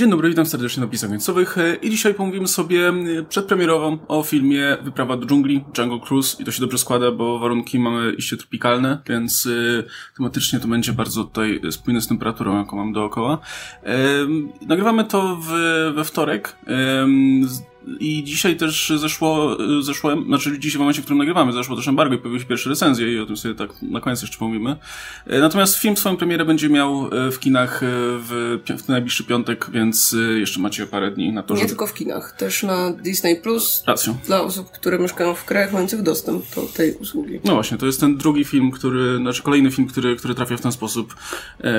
Dzień dobry, witam serdecznie na pisach końcowych i dzisiaj pomówimy sobie e, przedpremierowo o filmie Wyprawa do dżungli, Jungle Cruise i to się dobrze składa, bo warunki mamy iście tropikalne, więc y, tematycznie to będzie bardzo tutaj spójne z temperaturą, jaką mam dookoła. Y, nagrywamy to w, we wtorek. Y, i dzisiaj też zeszło, zeszło, znaczy dzisiaj w momencie, w którym nagrywamy, zeszło też embargo i pojawiły się pierwsze recenzje i o tym sobie tak na koniec jeszcze pomówimy. E, natomiast film swoją premierę będzie miał e, w kinach e, w, w najbliższy piątek, więc jeszcze macie parę dni na to, Nie żeby... tylko w kinach, też na Disney Plus. Racją. Dla osób, które mieszkają w krajach mających dostęp do tej usługi. No właśnie, to jest ten drugi film, który, znaczy kolejny film, który, który trafia w ten sposób,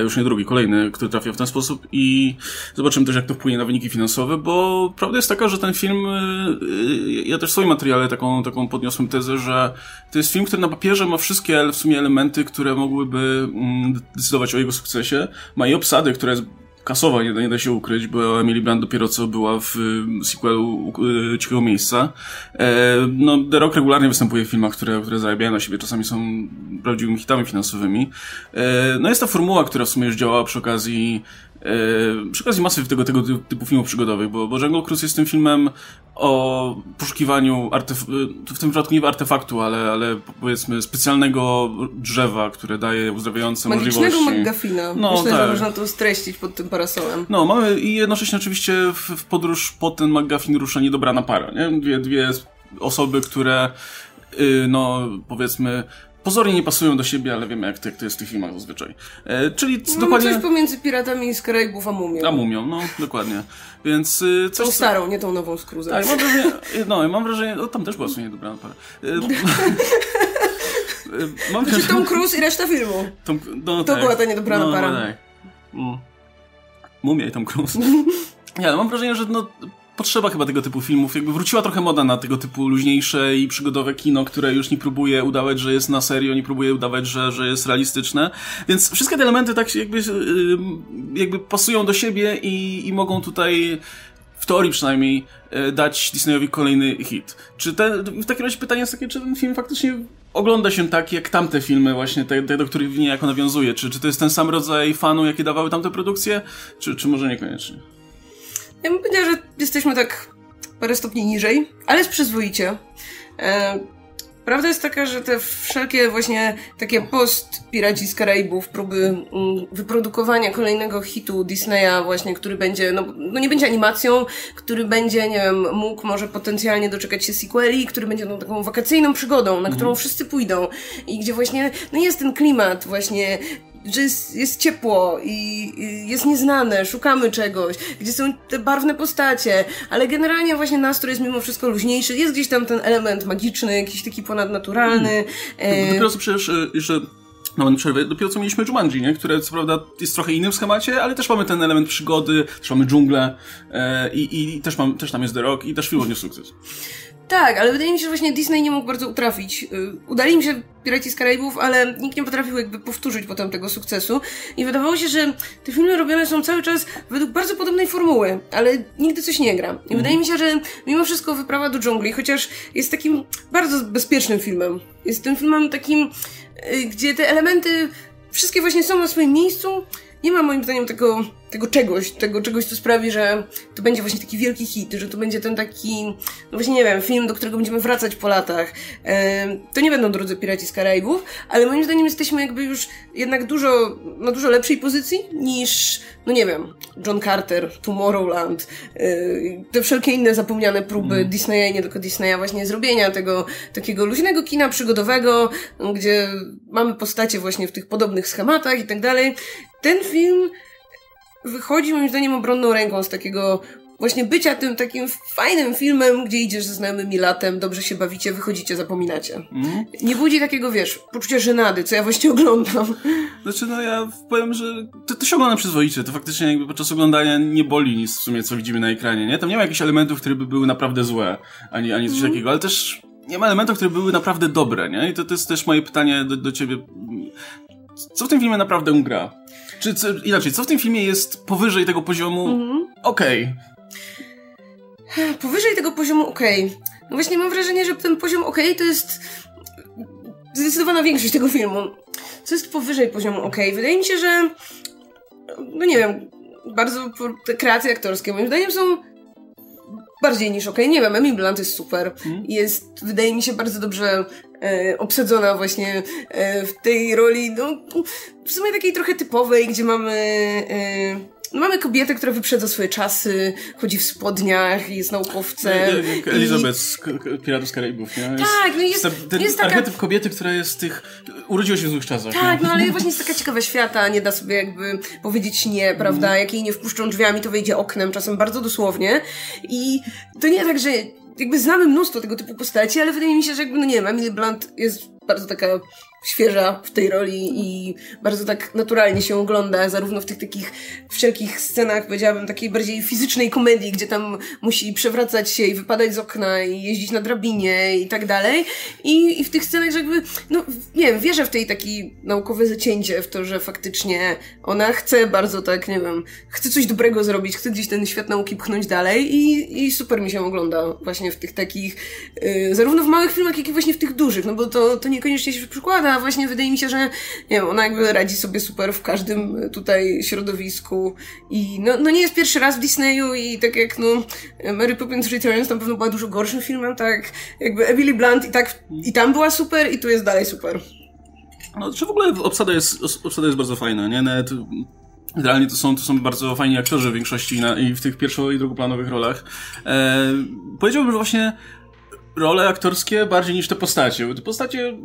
już nie drugi, kolejny, który trafia w ten sposób i zobaczymy też, jak to wpłynie na wyniki finansowe, bo prawda jest taka, że ten film y, y, ja też w swoim materiale taką, taką podniosłem tezę, że to jest film, który na papierze ma wszystkie w sumie elementy, które mogłyby mm, decydować o jego sukcesie. Ma i obsadę, która jest kasowa, nie nie da się ukryć, bo Emily Blunt dopiero co była w y, sequelu Cichego Miejsca. E, no, The Rock regularnie występuje w filmach, które, które zarabiają na siebie, czasami są prawdziwymi hitami finansowymi. E, no jest ta formuła, która w sumie już działała przy okazji Yy, przy okazji masy tego, tego typu filmów przygodowych, bo, bo Jungle Cruise jest tym filmem o poszukiwaniu artef- w tym przypadku nie artefaktu, ale, ale powiedzmy specjalnego drzewa, które daje uzdrawiające Magicznego możliwości. McGuffina. No, Myślę, tak. że można to streścić pod tym parasolem. No, mamy i jednocześnie oczywiście w, w podróż po ten McGuffin rusza niedobrana para, nie? Dwie, dwie osoby, które yy, no, powiedzmy pozornie nie pasują do siebie, ale wiemy jak to, jak to jest w tych filmach zazwyczaj. E, czyli no, dokładnie... coś pomiędzy Piratami z Karaibów a Mumią. A Mumią, no, dokładnie. Więc... Y, coś tą starą, nie tą nową z Cruzem. Tak, mam wrażenie, no, mam wrażenie, no, tam też była sumie dobra para. E, e, mam znaczy Tom Cruise i reszta filmu. Tom, no, to tak. była ta niedobrana no, para. Tak. Mm. Mumia i Tom Cruise. Ja, mam wrażenie, że no, potrzeba chyba tego typu filmów. Jakby wróciła trochę moda na tego typu luźniejsze i przygodowe kino, które już nie próbuje udawać, że jest na serio, nie próbuje udawać, że, że jest realistyczne. Więc wszystkie te elementy tak jakby, yy, jakby pasują do siebie i, i mogą tutaj w teorii przynajmniej yy, dać Disneyowi kolejny hit. Czy te, w takim razie pytanie jest takie, czy ten film faktycznie ogląda się tak, jak tamte filmy właśnie, te, te do których niejako nawiązuje? Czy, czy to jest ten sam rodzaj fanu, jaki dawały tamte produkcje? Czy, czy może niekoniecznie? Ja bym powiedziała, że jesteśmy tak parę stopni niżej, ale jest przyzwoicie. E, prawda jest taka, że te wszelkie właśnie takie post-Piraci z Karaibów, próby mm, wyprodukowania kolejnego hitu Disneya właśnie, który będzie, no, no nie będzie animacją, który będzie, nie wiem, mógł może potencjalnie doczekać się sequeli, który będzie no, taką wakacyjną przygodą, na którą mhm. wszyscy pójdą i gdzie właśnie, no jest ten klimat właśnie że jest, jest ciepło i, i, jest nieznane, szukamy czegoś, gdzie są te barwne postacie, ale generalnie właśnie nastrój jest mimo wszystko luźniejszy, jest gdzieś tam ten element magiczny, jakiś taki ponadnaturalny. Mm. E... Dopiero co przecież e, jeszcze no, przerwy. Dopiero co mieliśmy Jumanji, nie? które co prawda jest trochę innym schemacie, ale też mamy ten element przygody, też mamy dżunglę e, i, i też, mam, też tam jest The Rock i też film odniósł sukces. Tak, ale wydaje mi się, że właśnie Disney nie mógł bardzo utrafić. Y, udali mi się Piraci z Karaibów, ale nikt nie potrafił jakby powtórzyć potem tego sukcesu. I wydawało się, że te filmy robione są cały czas według bardzo podobnej formuły, ale nigdy coś nie gra. I mhm. wydaje mi się, że mimo wszystko Wyprawa do dżungli, chociaż jest takim bardzo bezpiecznym filmem. Jest tym filmem takim, y, gdzie te elementy wszystkie właśnie są na swoim miejscu, nie ma moim zdaniem tego, tego czegoś, tego czegoś, co sprawi, że to będzie właśnie taki wielki hit, że to będzie ten taki, no właśnie nie wiem, film, do którego będziemy wracać po latach. E, to nie będą drodzy Piraci z Karaibów, ale moim zdaniem jesteśmy jakby już jednak dużo, na dużo lepszej pozycji niż, no nie wiem, John Carter, Tomorrowland, e, te wszelkie inne zapomniane próby mm. Disneya i nie tylko Disneya właśnie zrobienia tego takiego luźnego kina przygodowego, gdzie mamy postacie właśnie w tych podobnych schematach i tak dalej ten film wychodzi moim zdaniem obronną ręką z takiego właśnie bycia tym takim fajnym filmem, gdzie idziesz ze znajomymi latem, dobrze się bawicie, wychodzicie, zapominacie. Mm. Nie budzi takiego, wiesz, poczucia żenady, co ja właśnie oglądam. Znaczy, no ja powiem, że to, to się ogląda przyzwoicie, to faktycznie jakby podczas oglądania nie boli nic w sumie, co widzimy na ekranie, nie? Tam nie ma jakichś elementów, które by były naprawdę złe, ani, ani coś mm. takiego, ale też nie ma elementów, które były naprawdę dobre, nie? I to, to jest też moje pytanie do, do ciebie. Co w tym filmie naprawdę gra? Czy co, inaczej, co w tym filmie jest powyżej tego poziomu? Mhm. Okej. Okay. Powyżej tego poziomu okej. Okay. No właśnie mam wrażenie, że ten poziom okej okay to jest zdecydowana większość tego filmu. Co jest powyżej poziomu okej? Wydaje mi się, że no nie wiem, bardzo te kreacje aktorskie moim zdaniem są bardziej niż okej. Okay. Nie wiem, Emily Blunt jest super. Hmm? Jest, wydaje mi się, bardzo dobrze e, obsadzona właśnie e, w tej roli, no, w sumie takiej trochę typowej, gdzie mamy... E, no mamy kobietę, która wyprzedza swoje czasy, chodzi w spodniach, jest naukowcem. Elizabeth z Piratów z Karaibów, nie? Jest, tak, no jest, ten jest taka... archetyp kobiety, która jest tych... urodziła się w złych czasach. Tak, nie? no ale właśnie jest taka ciekawa świata, nie da sobie jakby powiedzieć nie, prawda? Mm. Jak jej nie wpuszczą drzwiami, to wejdzie oknem, czasem bardzo dosłownie. I to nie tak, że jakby znamy mnóstwo tego typu postaci, ale wydaje mi się, że jakby, no nie wiem, Emily Blunt jest bardzo taka świeża w tej roli i bardzo tak naturalnie się ogląda, zarówno w tych takich wszelkich scenach, powiedziałabym, takiej bardziej fizycznej komedii, gdzie tam musi przewracać się i wypadać z okna i jeździć na drabinie i tak dalej. I, i w tych scenach, że jakby, no nie wiem, wierzę w tej taki naukowe zacięcie, w to, że faktycznie ona chce bardzo tak, nie wiem, chce coś dobrego zrobić, chce gdzieś ten świat nauki pchnąć dalej i, i super mi się ogląda właśnie w tych takich, yy, zarówno w małych filmach, jak i właśnie w tych dużych, no bo to, to niekoniecznie się przykłada, a właśnie wydaje mi się, że nie wiem, ona jakby radzi sobie super w każdym tutaj środowisku i no, no nie jest pierwszy raz w Disneyu i tak jak no Mary Poppins Returns na pewno była dużo gorszym filmem, tak jakby Emily Blunt i tak i tam była super i tu jest dalej super. No, czy w ogóle obsada jest, obsada jest bardzo fajna, nie? Nawet Generalnie to są, to są bardzo fajni aktorzy w większości na, i w tych pierwszo- i drugoplanowych rolach. E, powiedziałbym, że właśnie role aktorskie bardziej niż te postacie, bo te postacie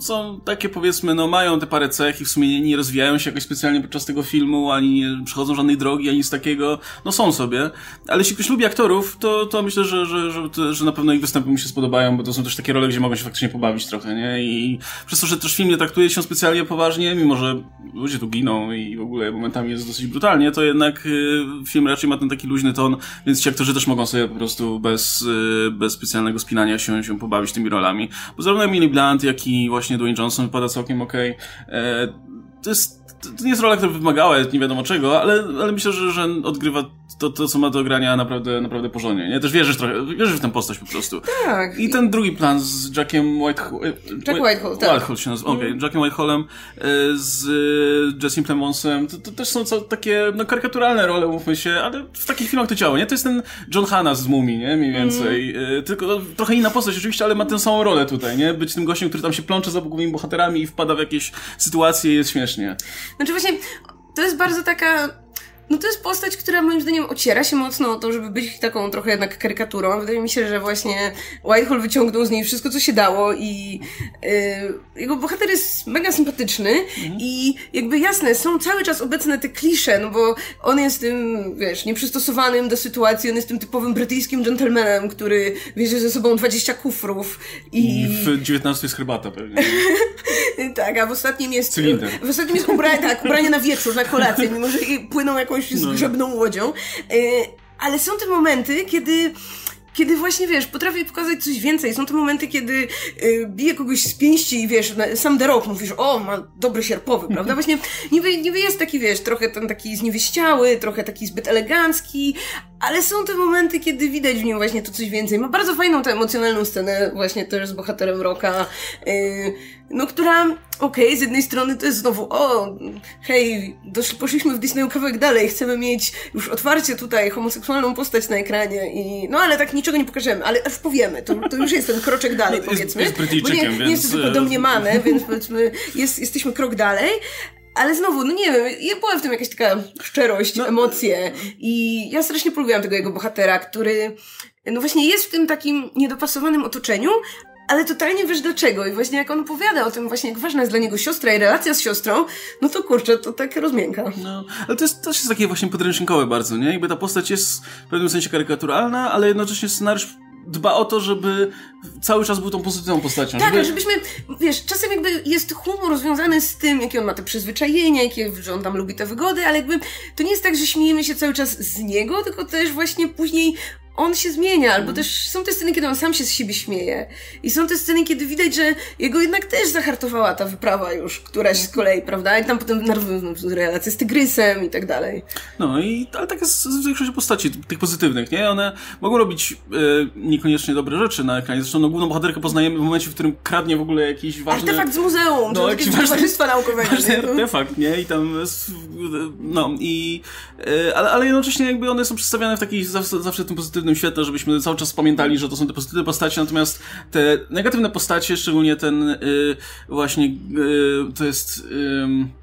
są takie powiedzmy, no mają te parę cech i w sumie nie, nie rozwijają się jakoś specjalnie podczas tego filmu, ani nie przechodzą żadnej drogi, ani nic takiego, no są sobie. Ale jeśli ktoś lubi aktorów, to, to myślę, że, że, że, że na pewno ich występy mu się spodobają, bo to są też takie role, gdzie mogą się faktycznie pobawić trochę, nie? I przez to, że też film nie traktuje się specjalnie poważnie, mimo że ludzie tu giną i w ogóle momentami jest dosyć brutalnie, to jednak y, film raczej ma ten taki luźny ton, więc ci aktorzy też mogą sobie po prostu bez, y, bez specjalnego spinania się, się pobawić tymi rolami. Bo zarówno Emily Blunt, jak i właśnie właśnie Dwayne Johnson wypada całkiem okej. Okay. E, to jest to nie jest rola, która wymagała nie wiadomo czego, ale, ale myślę, że, że odgrywa to, to, co ma do grania naprawdę, naprawdę porządnie. Nie? Też wierzysz trochę, wierzysz w tę postać po prostu. Tak. I ten drugi plan z Jackiem Whitehall. Jack Whitehall, tak. Whitehall się nazywa, okej. Okay. Mm. Jackiem Whitehallem e, z Jessim Plemonsem. To, to też są co, takie no, karykaturalne role, mówmy się, ale w takich filmach to działa, nie? To jest ten John Hanna z Mumii, nie? Mniej więcej. Mm. Tylko no, trochę inna postać oczywiście, ale ma tę samą rolę tutaj, nie? Być tym gościem, który tam się plącze za głównymi bohaterami i wpada w jakieś sytuacje i jest śmiesznie. Znaczy właśnie, to jest bardzo taka no to jest postać, która moim zdaniem ociera się mocno o to, żeby być taką trochę jednak karykaturą. Wydaje mi się, że właśnie Whitehall wyciągnął z niej wszystko, co się dało i yy, jego bohater jest mega sympatyczny mhm. i jakby jasne, są cały czas obecne te klisze, no bo on jest tym, wiesz, nieprzystosowanym do sytuacji, on jest tym typowym brytyjskim gentlemanem, który wiezie ze sobą 20 kufrów i... I w 19 jest herbata pewnie. tak, a w ostatnim jest... Cylinder. W ostatnim jest ubranie, tak, ubranie na wieczór, na kolację, mimo że płyną jakąś jakąś no. zgrzebną łodzią. E, ale są te momenty, kiedy kiedy właśnie, wiesz, potrafi pokazać coś więcej. Są te momenty, kiedy y, bije kogoś z pięści i wiesz, na, sam The Rock mówisz, o, ma dobry sierpowy, prawda? Właśnie niby, niby jest taki, wiesz, trochę ten taki zniewieściały, trochę taki zbyt elegancki, ale są te momenty, kiedy widać w nim właśnie to coś więcej. Ma bardzo fajną tę emocjonalną scenę właśnie też z bohaterem Rocka, yy, no która, okej, okay, z jednej strony to jest znowu, o, hej, poszliśmy w Disneyu kawałek dalej, chcemy mieć już otwarcie tutaj homoseksualną postać na ekranie i, no ale tak niczego nie pokażemy, ale już powiemy, to, to już jest ten kroczek dalej, powiedzmy. Jest, jest bo nie, więc... nie jest to tylko e, domniemane, więc powiedzmy, jest, jesteśmy krok dalej, ale znowu, no nie wiem, ja była w tym jakaś taka szczerość, no, emocje i ja strasznie polubiłam tego jego bohatera, który no właśnie jest w tym takim niedopasowanym otoczeniu, ale totalnie wiesz dlaczego. I właśnie jak on opowiada o tym właśnie, jak ważna jest dla niego siostra i relacja z siostrą, no to kurczę, to tak rozmięka. No, ale to jest też jest takie właśnie podręcznikowe bardzo, nie? Jakby ta postać jest w pewnym sensie karykaturalna, ale jednocześnie scenariusz dba o to, żeby cały czas był tą pozytywną postacią. Tak, żeby... żebyśmy, wiesz, czasem jakby jest humor związany z tym, jakie on ma te przyzwyczajenia, jakie, że on tam lubi te wygody, ale jakby to nie jest tak, że śmiejemy się cały czas z niego, tylko też właśnie później on się zmienia, albo też są te sceny, kiedy on sam się z siebie śmieje. I są te sceny, kiedy widać, że jego jednak też zahartowała ta wyprawa już, któraś z kolei, prawda? I tam potem relacje z tygrysem i tak dalej. No i ale tak jest z większością postaci, tych pozytywnych, nie? One mogą robić e, niekoniecznie dobre rzeczy na ekranie. Zresztą no, główną bohaterkę poznajemy w momencie, w którym kradnie w ogóle jakiś ważny... Artefakt z muzeum, no, jakiś ważny, towarzystwa naukowego. Ważny artefakt, nie? I tam, no i... E, ale, ale jednocześnie jakby one są przedstawiane w takiej zawsze, zawsze tym pozytywnym świetle, żebyśmy cały czas pamiętali, że to są te pozytywne postacie, natomiast te negatywne postacie, szczególnie ten y, właśnie y, to jest... Y,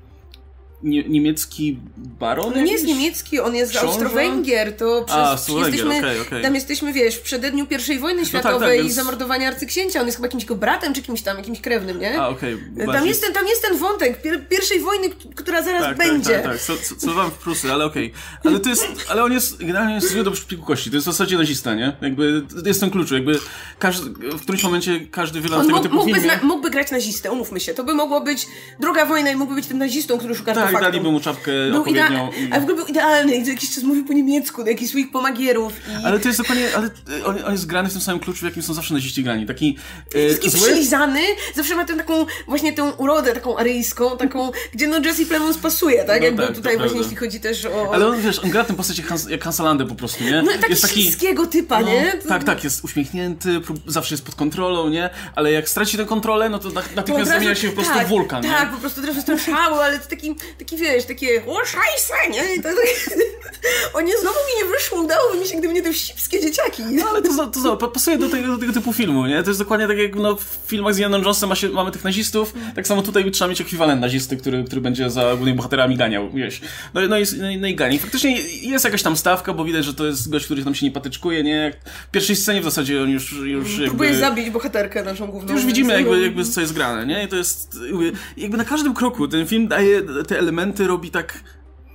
nie, niemiecki baron? No nie jest niemiecki, on jest z Austro-Węgier, to przez, A, jesteśmy, okay, okay. tam jesteśmy, wiesz, w przededniu I wojny światowej no tak, tak, więc... i zamordowania arcyksięcia, on jest chyba jakimś go bratem, czy kimś tam, jakimś krewnym, nie? A, okej. Okay. Tam, jest ten, tam jest ten wątek pier pierwszej wojny, która zaraz tak, będzie. Tak, tak, tak, co, co wam w Prusy, ale okej. Ale to jest, ale on jest, generalnie jest do szpiku kości, to jest w zasadzie nazista, nie? Jakby, jest ten klucz, jakby każdy, w którymś momencie każdy wielokrotnie tego typu mógłby, filmie... mógłby grać nazistę, umówmy się, to by mogło być druga wojna i mógłby być tym nazistą, który szuka tak, daliby mu czapkę był odpowiednią. Idea- A w ogóle był idealny i jakiś czas mówił po niemiecku do jakichś swoich pomagierów. I... Ale to jest dokładnie, ale on, on, jest grany w tym samym kluczu, w jakim są zawsze naziści grani. Taki, e, taki zły... przylizany, zawsze ma tę taką, właśnie tę urodę taką aryjską, taką, gdzie no Jesse Plemons pasuje, tak? No, jak tak, tutaj właśnie, jeśli chodzi też o... Ale on, wiesz, on gra tę postać jak, Hans, jak Hansalandę po prostu, nie? No taki jest taki typa, no, nie? Tak, tak, jest uśmiechnięty, zawsze jest pod kontrolą, nie? Ale jak straci tę kontrolę, no to natychmiast zamienia się po prostu tak, w wulkan, Tak, nie? po prostu teraz jest szały, ale to taki, taki wiesz, takie o szajse, nie? I to, o nie, znowu mi nie wyszło, udałoby mi się, gdyby nie te wścibskie dzieciaki. No ale to, to, to, pasuje do tego, do tego typu filmu, nie? To jest dokładnie tak jak no, w filmach z Janem Jonesem ma się, mamy tych nazistów, tak samo tutaj trzeba mieć ekwiwalent nazisty, który, który będzie za głównymi bohaterami ganiał, wiesz. No, no, jest, no, no i gani. Faktycznie jest jakaś tam stawka, bo widać, że to jest gość, który tam się nie patyczkuje, nie? W pierwszej scenie w zasadzie on już, już jakby... Próbuje zabić bohaterkę naszą główną. Już widzimy jakby, jakby co jest grane, nie? I to jest... Jakby na każdym kroku ten film daje te elementy, robi tak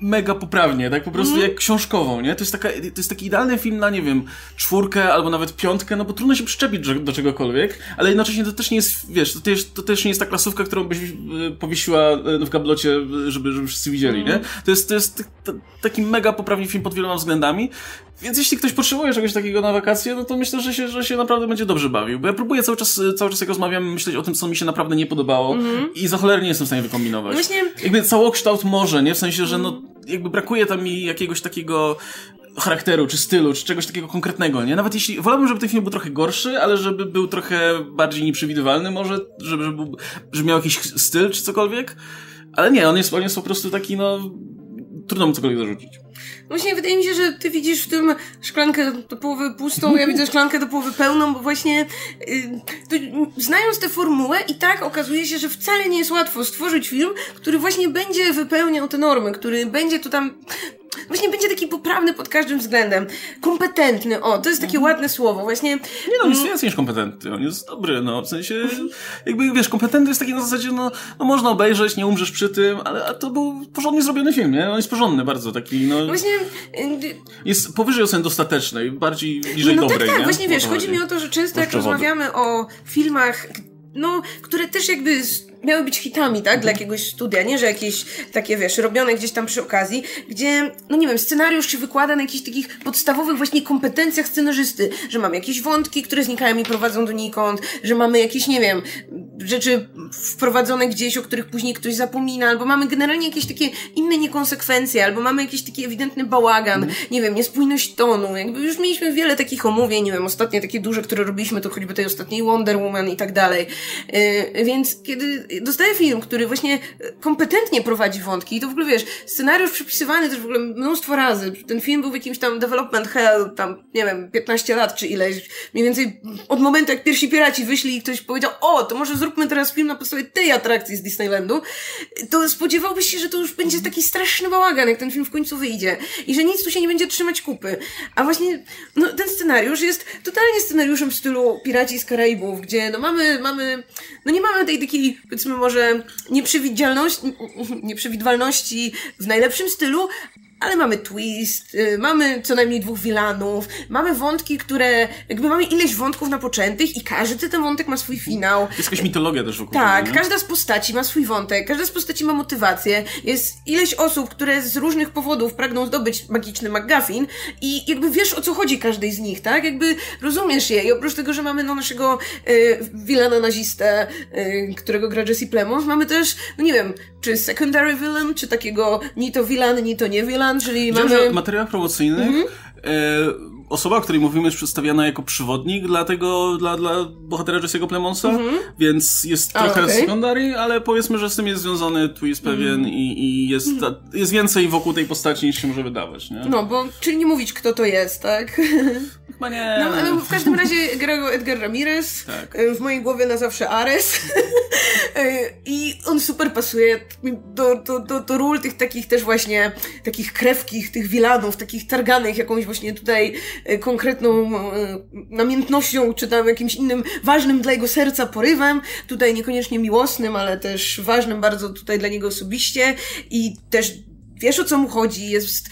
mega poprawnie, tak po prostu mm. jak książkową, nie? To jest, taka, to jest taki idealny film na, nie wiem, czwórkę albo nawet piątkę, no bo trudno się przyczepić do, do czegokolwiek, ale jednocześnie to też nie jest, wiesz, to też, to też nie jest ta klasówka, którą byś y, powiesiła y, w gablocie, żeby, żeby wszyscy widzieli, mm. nie? To jest, to jest taki mega poprawny film pod wieloma względami, więc jeśli ktoś potrzebuje czegoś takiego na wakacje, no to myślę, że się, że się naprawdę będzie dobrze bawił. Bo ja próbuję cały czas, cały czas jak rozmawiam, myśleć o tym, co mi się naprawdę nie podobało mm. i za cholernie jestem w stanie wykombinować. Właśnie... Jakby całokształt może, nie? W sensie, że no, jakby brakuje tam mi jakiegoś takiego charakteru, czy stylu, czy czegoś takiego konkretnego, nie? Nawet jeśli, wolałbym, żeby ten film był trochę gorszy, ale żeby był trochę bardziej nieprzewidywalny może, żeby, żeby, żeby miał jakiś styl, czy cokolwiek. Ale nie, on jest, on jest po prostu taki, no, trudno mu cokolwiek zarzucić. Właśnie wydaje mi się, że ty widzisz w tym szklankę do połowy pustą, ja widzę szklankę do połowy pełną, bo właśnie yy, znając tę formułę i tak okazuje się, że wcale nie jest łatwo stworzyć film, który właśnie będzie wypełniał te normy, który będzie tu tam właśnie będzie taki poprawny pod każdym względem. Kompetentny, o, to jest takie mhm. ładne słowo, właśnie. Nie no, on jest więcej niż kompetentny, on jest dobry, no, w sensie, jakby, wiesz, kompetentny jest taki na zasadzie, no, no można obejrzeć, nie umrzesz przy tym, ale a to był porządnie zrobiony film, nie? On jest porządny bardzo, taki, no. Właśnie... Y, jest powyżej oceny dostatecznej, bardziej bliżej no, dobrej, tak, tak, nie? właśnie, wiesz, chodzi. mi o to, że często jak rozmawiamy o filmach, no, które też jakby miały być hitami, tak, dla jakiegoś studia, nie, że jakieś takie, wiesz, robione gdzieś tam przy okazji, gdzie, no nie wiem, scenariusz się wykłada na jakichś takich podstawowych właśnie kompetencjach scenarzysty, że mamy jakieś wątki, które znikają i prowadzą donikąd, że mamy jakieś, nie wiem, rzeczy wprowadzone gdzieś, o których później ktoś zapomina, albo mamy generalnie jakieś takie inne niekonsekwencje, albo mamy jakiś taki ewidentny bałagan, mm. nie wiem, niespójność tonu, jakby już mieliśmy wiele takich omówień, nie wiem, ostatnie takie duże, które robiliśmy, to choćby tej ostatniej Wonder Woman i tak dalej, yy, więc kiedy dostaję film, który właśnie kompetentnie prowadzi wątki i to w ogóle wiesz, scenariusz przypisywany też w ogóle mnóstwo razy. Ten film był w jakimś tam development hell, tam, nie wiem, 15 lat czy ileś. Mniej więcej od momentu, jak pierwsi piraci wyszli i ktoś powiedział, o, to może zróbmy teraz film na podstawie tej atrakcji z Disneylandu, to spodziewałbyś się, że to już będzie taki straszny bałagan, jak ten film w końcu wyjdzie. I że nic tu się nie będzie trzymać kupy. A właśnie, no, ten scenariusz jest totalnie scenariuszem w stylu Piraci z Karaibów, gdzie, no, mamy, mamy, no, nie mamy tej takiej, powiedzmy może nieprzewidywalności, nieprzewidywalności w najlepszym stylu, ale mamy twist, y, mamy co najmniej dwóch wilanów, mamy wątki, które, jakby mamy ileś wątków napoczętych i każdy ten wątek ma swój finał. Jest jakaś mitologia też wokół Tak, tego, każda z postaci ma swój wątek, każda z postaci ma motywację. Jest ileś osób, które z różnych powodów pragną zdobyć magiczny McGuffin i jakby wiesz o co chodzi każdej z nich, tak? Jakby rozumiesz je i oprócz tego, że mamy no naszego y, wilana nazistę, y, którego gra Jesse Plemons, mamy też, no nie wiem, czy secondary villain, czy takiego ni to villain, ni to nie czyli mamy... w materiałach promocyjnych Mhm. Osoba, o której mówimy, jest przedstawiana jako przewodnik dla tego, dla, dla bohatera Jesse'ego Plemonsa, więc jest Mhm. A, trochę okej. Mhm. secondary, ale powiedzmy, że z tym jest związany twist pewien i, i jest, jest więcej wokół tej postaci niż się może wydawać, nie? No, bo, czyli nie mówić, kto to jest, tak? Chyba nie. No, ale w każdym razie gra go Edgar Ramirez. Tak. E, W mojej głowie na zawsze Ares. E, I on super pasuje do, do, do, do ról tych takich też właśnie, takich krewkich, tych wilanów, takich targanych jakąś właśnie tutaj konkretną e, namiętnością, czy tam jakimś innym ważnym dla jego serca porywem. Tutaj niekoniecznie miłosnym, ale też ważnym bardzo tutaj dla niego osobiście. I też wiesz o co mu chodzi, jest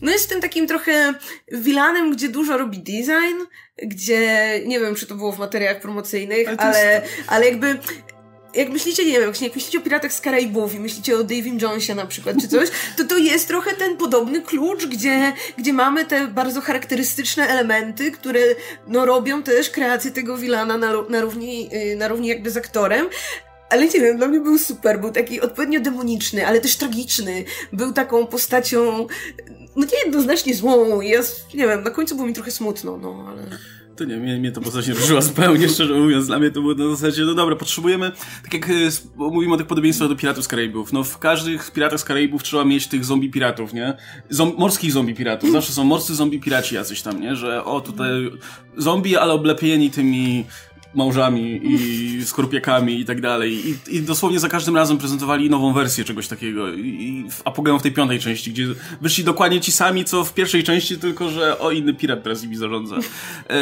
no jest tym takim trochę wilanem, gdzie dużo robi design, gdzie nie wiem, czy to było w materiałach promocyjnych, Ale ale, ale, jakby jak myślicie, nie wiem, jak myślicie o Piratach z Karaibów i myślicie o Davim Jonesie na przykład, czy coś, to to jest trochę ten podobny klucz, gdzie, gdzie mamy te bardzo charakterystyczne elementy, które no robią też kreację tego wilana na, na, równi, yy, na równi jakby z aktorem, ale nie wiem, dla mnie był super, był taki odpowiednio demoniczny, ale też tragiczny. Był taką postacią, no nie jednoznacznie złą. i Ja, nie wiem, na końcu było mi trochę smutno, no ale... To nie, mnie, mnie to postać nie ruszyła zupełnie, szczerze mówiąc. Dla mnie to było na zasadzie, no dobra, potrzebujemy, tak jak e, mówimy o tych podobieństwach do Piratów z Karaibów, no w każdych Piratach z Karaibów trzeba mieć tych zombie piratów, nie? Zom morskich zombie piratów. Zawsze są morscy zombie piraci jacyś tam, nie? Że o, tutaj zombie, ale oblepieni tymi małżami i skorpiakami i tak dalej. I, I dosłownie za każdym razem prezentowali nową wersję czegoś takiego. I, w apogeum w tej piątej części, gdzie wyszli dokładnie ci sami, co w pierwszej części, tylko że o, inny pirat teraz nimi zarządza. E,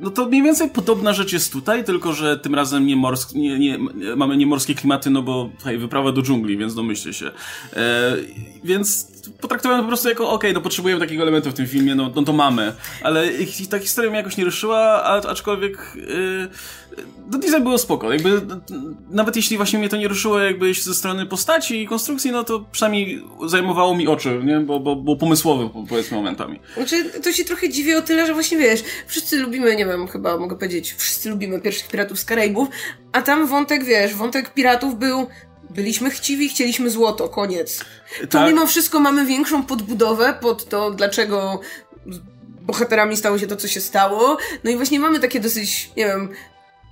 no to mniej więcej podobna rzecz jest tutaj, tylko że tym razem nie, morsk, nie, nie, mamy nie morskie klimaty, no bo hej, wyprawa do dżungli, więc domyślcie się. E, więc potraktowałem to po prostu jako, okej, no potrzebujemy takiego elementu w tym filmie, no, no to mamy. Ale ta historia mnie jakoś nie ruszyła, a, aczkolwiek yy, no design było spoko. Jakby, nawet jeśli właśnie mnie to nie ruszyło jakby ze strony postaci i konstrukcji, no to przynajmniej zajmowało mi oczy, nie? Bo, bo było pomysłowe, po- powiedzmy, momentami. Znaczy, to się trochę dziwię o tyle, że właśnie wiesz, wszyscy lubimy, nie wiem, chyba mogę powiedzieć, wszyscy lubimy pierwszych piratów z Karaibów, a tam wątek, wiesz, wątek piratów był, byliśmy chciwi, chcieliśmy złoto, koniec. Tu Tak. mimo wszystko mamy większą podbudowę pod to, dlaczego bohaterami stało się to, co się stało. No i właśnie mamy takie dosyć, nie wiem,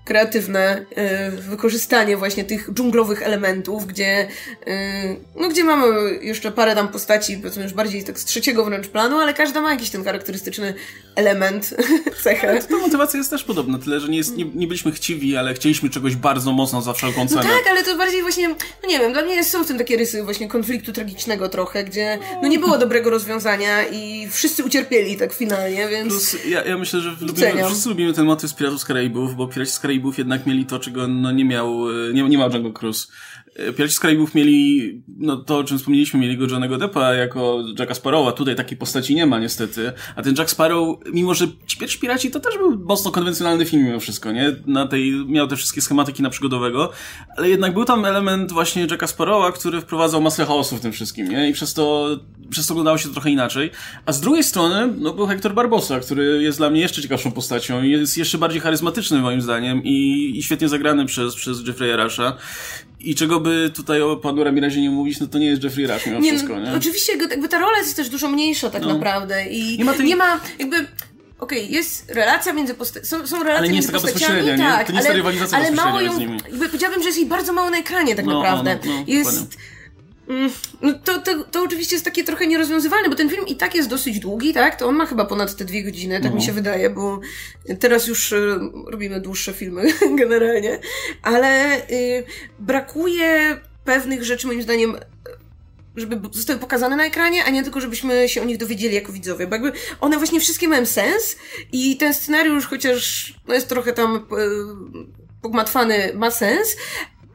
kreatywne e, wykorzystanie właśnie tych dżunglowych elementów, gdzie e, no gdzie mamy jeszcze parę tam postaci, powiedzmy już bardziej tak z trzeciego wręcz planu, ale każda ma jakiś ten charakterystyczny element, cechę. Ta motywacja jest też podobna, tyle, że nie, jest, nie, nie byliśmy chciwi, ale chcieliśmy czegoś bardzo mocno za wszelką No cenę. tak, ale to bardziej właśnie, no nie wiem, dla mnie są w tym takie rysy właśnie konfliktu tragicznego trochę, gdzie no nie było dobrego rozwiązania i wszyscy ucierpieli tak finalnie, więc... Plus, ja, ja myślę, że lubimy, wszyscy lubimy ten motyw z Piratów z Karaibów, bo Piraci z Karaibów jednak mieli to, czego no, nie miał, e, nie, nie ma Jungle Cruise. E, Piraci z Karaibów mieli, no to o czym wspomnieliśmy, mieli go Johnego Deppa jako Jacka Sparrowa, tutaj takiej postaci nie ma niestety, a ten Jack Sparrow, mimo że pierwsi Piraci to też był mocno konwencjonalny film mimo wszystko, nie? Na tej, miał te wszystkie schematyki na przygodowego, ale jednak był tam element właśnie Jacka Sparrowa, który wprowadzał masę chaosu w tym wszystkim, nie? I przez to, przez to oglądało się to trochę inaczej. A z drugiej strony, no był Hector Barbosa, który jest dla mnie jeszcze ciekawszą postacią i jest jeszcze bardziej charyzmatyczny moim zdaniem i, i świetnie zagrany przez, przez Jeffrey'a Rusha. I czego by tutaj o panu Ramirazie nie mówić, no to nie jest Jeffrey Rush mimo Nie, wszystko, nie? Oczywiście jakby, ta rola jest też dużo mniejsza tak No. naprawdę i Nie ma tej- jakby... Okej, jest relacja między postaciami, są, są relacje Ale nie jest między taka postaciami, bezpośrednia, nie? tak, To nie jest ale, rywalizacja ale mało ją, z nimi. jakby powiedziałabym, że jest jej bardzo mało na ekranie tak No, naprawdę. no, no, jest... dokładnie. Mm, No to, to, to oczywiście jest takie trochę nierozwiązywalne, bo ten film i tak jest dosyć długi, tak? To on ma chyba ponad te dwie godziny, tak No. mi się wydaje, bo teraz już y, robimy dłuższe filmy generalnie, ale y, brakuje pewnych rzeczy moim zdaniem żeby zostały pokazane na ekranie, a nie tylko, żebyśmy się o nich dowiedzieli jako widzowie, bo jakby one właśnie wszystkie mają sens i ten scenariusz, chociaż no jest trochę tam e, pogmatwany, ma sens,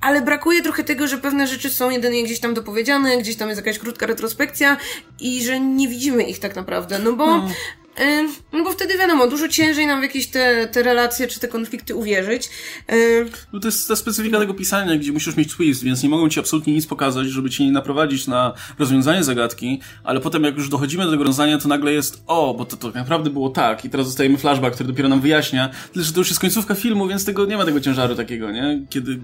ale brakuje trochę tego, że pewne rzeczy są jedynie gdzieś tam dopowiedziane, gdzieś tam jest jakaś krótka retrospekcja i że nie widzimy ich tak naprawdę, no bo no. No bo wtedy wiadomo, dużo ciężej nam w jakieś te, te relacje czy te konflikty uwierzyć. No to jest ta specyfika tego pisania, gdzie musisz mieć twist, więc nie mogą ci absolutnie nic pokazać, żeby cię nie naprowadzić na rozwiązanie zagadki, ale potem jak już dochodzimy do tego rozwiązania, to nagle jest o, bo to, to naprawdę było tak i teraz dostajemy flashback, który dopiero nam wyjaśnia, tyle, że to już jest końcówka filmu, więc tego nie ma tego ciężaru takiego, nie? Kiedy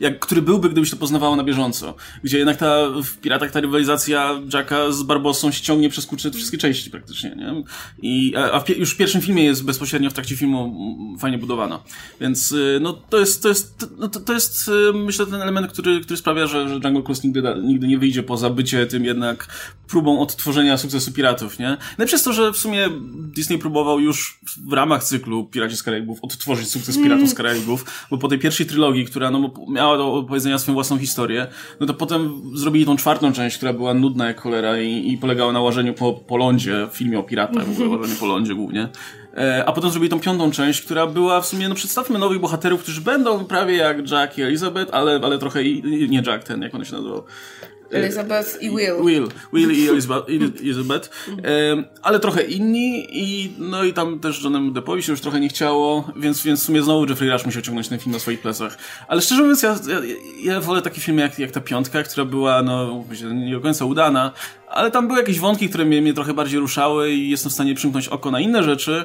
jak, który byłby, gdybyś to poznawało na bieżąco. Gdzie jednak ta, w Piratach ta rywalizacja Jacka z Barbosą ściągnie przez kurczę wszystkie części praktycznie, nie? I, a w, już w pierwszym filmie jest bezpośrednio w trakcie filmu fajnie budowana. Więc y, no, to jest, to jest, no, to, to jest y, myślę ten element, który, który sprawia, że, że Jungle Cruise nigdy, nigdy nie wyjdzie poza bycie tym jednak próbą odtworzenia sukcesu piratów, nie? No przez to, że w sumie Disney próbował już w ramach cyklu Piraci z Karaibów odtworzyć sukces Piratów z Karaibów, bo po tej pierwszej trylogii, która no, miała do opowiedzenia swoją własną historię, no to potem zrobili tą czwartą część, która była nudna jak cholera i, i polegała na łażeniu po, po lądzie w filmie o piratach, w ogóle łażeniu po lądzie głównie. E, a potem zrobili tą piątą część, która była w sumie, no przedstawmy nowych bohaterów, którzy będą prawie jak Jack i Elizabeth, ale, ale trochę i, nie Jack ten, jak on się nazywał. Elizabeth i Will. Will, Will i Elizabeth, ale trochę inni i no i tam też Johnem Deppowi się już trochę nie chciało, więc, więc w sumie znowu Jeffrey Rush musiał ciągnąć ten film na swoich plecach. Ale szczerze mówiąc, ja, ja, ja wolę takie filmy jak, jak ta piątka, która była no nie do końca udana, ale tam były jakieś wątki, które mnie, mnie trochę bardziej ruszały i jestem w stanie przymknąć oko na inne rzeczy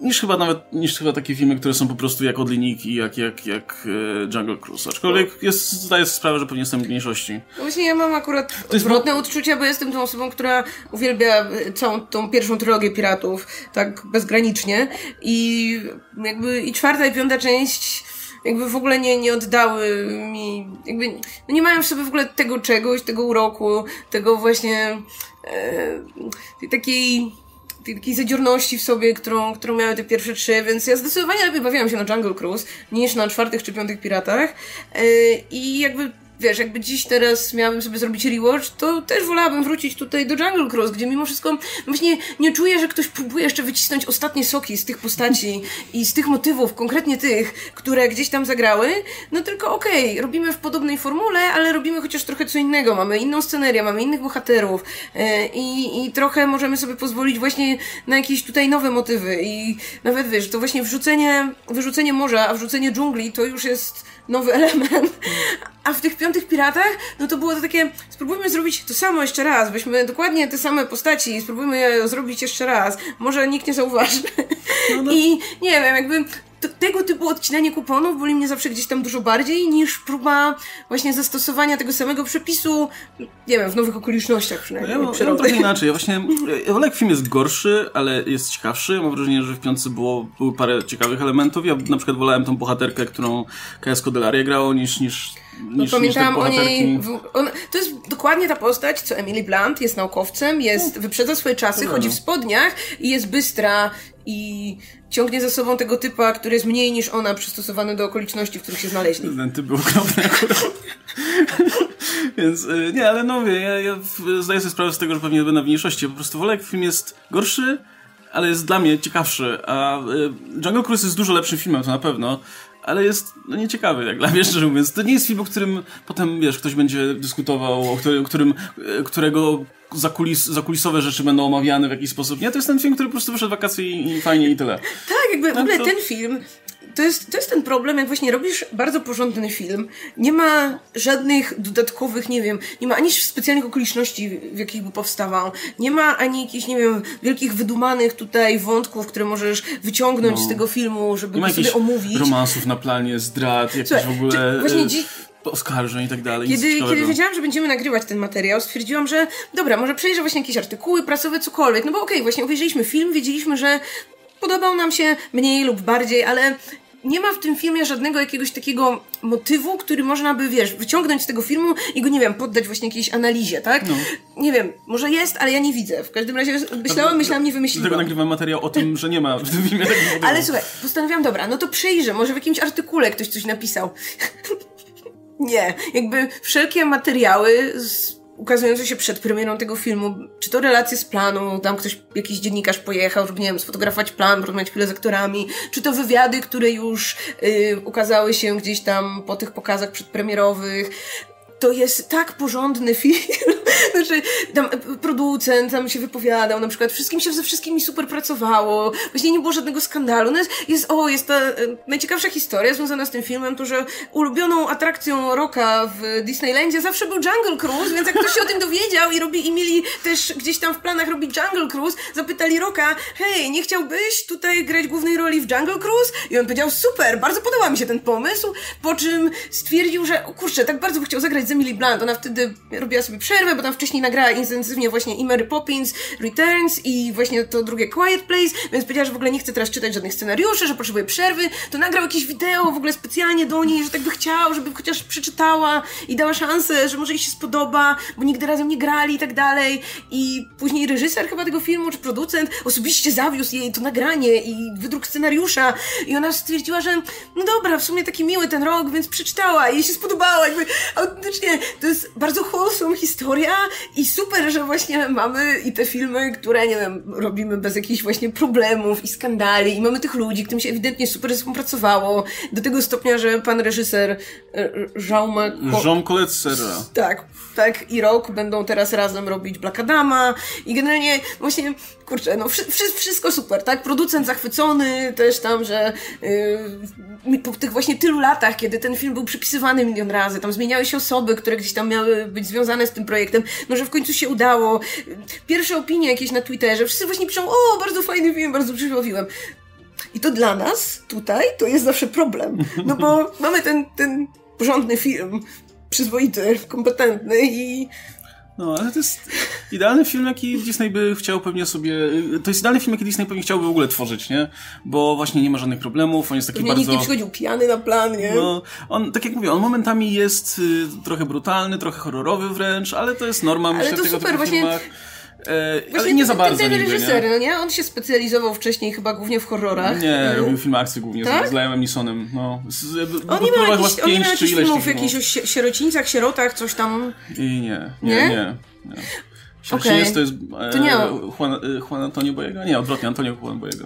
niż chyba nawet, niż chyba takie filmy, które są po prostu jak od linijki, jak, jak, jak e, Jungle Cruise. Aczkolwiek jest, zdaję sobie sprawę, że pewnie jestem w mniejszości. No właśnie ja mam akurat odwrotne jest... odczucia, bo jestem tą osobą, która uwielbia e, całą tą pierwszą trylogię Piratów tak bezgranicznie i jakby i czwarta i piąta część jakby w ogóle nie, nie oddały mi, jakby no nie mają w sobie w ogóle tego czegoś, tego uroku, tego właśnie e, takiej takiej zadziorności w sobie, którą, którą miały te pierwsze trzy, więc ja zdecydowanie lepiej bawiłam się na Jungle Cruise niż na czwartych czy piątych piratach. Yy, I jakby wiesz, jakby dziś teraz miałabym sobie zrobić rewatch, to też wolałabym wrócić tutaj do Jungle Cross, gdzie mimo wszystko właśnie nie czuję, że ktoś próbuje jeszcze wycisnąć ostatnie soki z tych postaci i z tych motywów, konkretnie tych, które gdzieś tam zagrały, no tylko okej, okay, robimy w podobnej formule, ale robimy chociaż trochę co innego, mamy inną scenerię, mamy innych bohaterów yy, i, i trochę możemy sobie pozwolić właśnie na jakieś tutaj nowe motywy. I nawet wiesz, to właśnie wrzucenie, wyrzucenie morza, a wrzucenie dżungli to już jest nowy element. A w tych piątych piratach, no to było to takie, spróbujmy zrobić to samo jeszcze raz, weźmy dokładnie te same postaci i spróbujmy je zrobić jeszcze raz. Może nikt nie zauważy. No, no. I nie wiem, jakby tego typu odcinanie kuponów boli mnie zawsze gdzieś tam dużo bardziej niż próba właśnie zastosowania tego samego przepisu, nie wiem, w nowych okolicznościach przynajmniej. Ja, mam, ja mam trochę inaczej. Ja właśnie, jak film jest gorszy, ale jest ciekawszy. Mam wrażenie, że w piątce było, było parę ciekawych elementów. Ja na przykład wolałem tą bohaterkę, którą Kaja Scodelaria grało, niż, niż no, pamiętałam o niej. W, on, to jest dokładnie ta postać, co Emily Blunt, jest naukowcem, jest, wyprzedza swoje czasy, chodzi w spodniach i jest bystra i ciągnie za sobą tego typa, który jest mniej niż ona, przystosowany do okoliczności, w których się znaleźli. Ten typ był okropny akurat. Więc y, nie, ale no wie, ja, ja zdaję sobie sprawę z tego, że pewnie będę w mniejszości. Po prostu wolę, jak film jest gorszy, ale jest dla mnie ciekawszy. A y, Jungle Cruise jest dużo lepszym filmem, to na pewno ale jest no, nieciekawy, jak dla mnie, szczerze mówiąc. To nie jest film, o którym potem, wiesz, ktoś będzie dyskutował, o którym, którym, e, którego zakulis, zakulisowe rzeczy będą omawiane w jakiś sposób. Nie, to jest ten film, który po prostu wyszedł wakacje i, i fajnie i tyle. Tak, jakby w no, ogóle to... ten film to jest, to jest ten problem, jak właśnie robisz bardzo porządny film, nie ma żadnych dodatkowych, nie wiem, nie ma ani specjalnych okoliczności, w jakich by powstawał, nie ma ani jakichś, nie wiem, wielkich wydumanych tutaj wątków, które możesz wyciągnąć no. z tego filmu, żeby go sobie omówić. romansów na planie, zdrad, jakieś w ogóle... Właśnie e, dzi- oskarżeń i tak dalej. Kiedy, kiedy wiedziałam, że będziemy nagrywać ten materiał, stwierdziłam, że dobra, może przejrzę właśnie jakieś artykuły prasowe, cokolwiek. No bo okej, okay, właśnie obejrzeliśmy film, wiedzieliśmy, że podobał nam się mniej lub bardziej, ale nie ma w tym filmie żadnego jakiegoś takiego motywu, który można by, wiesz, wyciągnąć z tego filmu i go, nie wiem, poddać właśnie jakiejś analizie, tak? No. Nie wiem, może jest, ale ja nie widzę. W każdym razie myślałam, myślałam, nie wymyśliłam. Dlatego nagrywam materiał o tym, że nie ma w tym filmie takiego motywu. Ale słuchaj, postanowiłam, dobra, no to przejrzę, może w jakimś artykule ktoś coś napisał. nie, jakby wszelkie materiały z ukazujące się przed premierą tego filmu, czy to relacje z planu, tam ktoś, jakiś dziennikarz pojechał, żeby, nie wiem, sfotografować plan, porozmawiać chwilę z aktorami, czy to wywiady, które już y, ukazały się gdzieś tam po tych pokazach przedpremierowych, to jest tak porządny film. znaczy, tam producent tam się wypowiadał, na przykład wszystkim się ze wszystkimi super pracowało, właśnie nie było żadnego skandalu. No jest, jest o, jest ta e, najciekawsza historia związana z tym filmem, to że ulubioną atrakcją Roka w Disneylandzie zawsze był Jungle Cruise, więc jak ktoś się o tym dowiedział i robi, i mieli też gdzieś tam w planach robić Jungle Cruise, zapytali Roka, hej, nie chciałbyś tutaj grać głównej roli w Jungle Cruise? I on powiedział, super, bardzo podoba mi się ten pomysł, po czym stwierdził, że, o kurczę, tak bardzo chciał zagrać z Emily Blunt. Ona wtedy robiła sobie przerwę, bo tam wcześniej nagrała intensywnie właśnie i Mary Poppins Returns i właśnie to drugie Quiet Place, więc powiedziała, że w ogóle nie chce teraz czytać żadnych scenariuszy, że potrzebuje przerwy. To nagrał jakieś wideo w ogóle specjalnie do niej, że tak by chciał, żeby chociaż przeczytała i dała szansę, że może jej się spodoba, bo nigdy razem nie grali i tak dalej. I później reżyser chyba tego filmu, czy producent osobiście zawiózł jej to nagranie i wydruk scenariusza i ona stwierdziła, że no dobra, w sumie taki miły ten rok, więc przeczytała i jej się spodobała. Jakby autentycznie to jest bardzo wholesome historia i super, że właśnie mamy i te filmy, które, nie wiem, robimy bez jakichś właśnie problemów i skandali i mamy tych ludzi, którym się ewidentnie super współpracowało do tego stopnia, że pan reżyser Jaume... Jean Colette Serra. Tak, tak i Rok będą teraz razem robić Black Adama i generalnie właśnie, kurczę, no wszy, wszystko super, tak? Producent zachwycony też tam, że yy, po tych właśnie tylu latach, kiedy ten film był przypisywany milion razy, tam zmieniały się osoby, które gdzieś tam miały być związane z tym projektem, no że w końcu się udało. Pierwsze opinie jakieś na Twitterze, wszyscy właśnie piszą, o, bardzo fajny film, bardzo przybawiłem. I to dla nas tutaj to jest zawsze problem, no bo mamy ten, ten porządny film, przyzwoity, kompetentny i no, ale to jest idealny film, jaki Disney by chciał pewnie sobie... To jest idealny film, jaki Disney pewnie chciałby w ogóle tworzyć, nie? Bo właśnie nie ma żadnych problemów, on jest taki pewnie bardzo... nikt nie przychodził pijany na plan, nie? No, on, tak jak mówię, on momentami jest y, trochę brutalny, trochę horrorowy wręcz, ale to jest norma, ale myślę, to tego super, typu właśnie... filmach. E, Właśnie ale nie za bardzo ten, ten reżyser, nie? no nie? On się specjalizował wcześniej chyba głównie w horrorach. Nie, Mhm. robił filmy akcji głównie Tak? z, z Liamem Neesonem. No, z, On nie chyba jakichś, on jakichś filmów, tych jakichś sierocińcach, sierotach, coś tam. I nie, nie, Nie? nie. nie. Jest, to jest e, To nie. Juan, e, Juan Antonio Boyega? Nie, odwrotnie, Antonio Juan Boyega.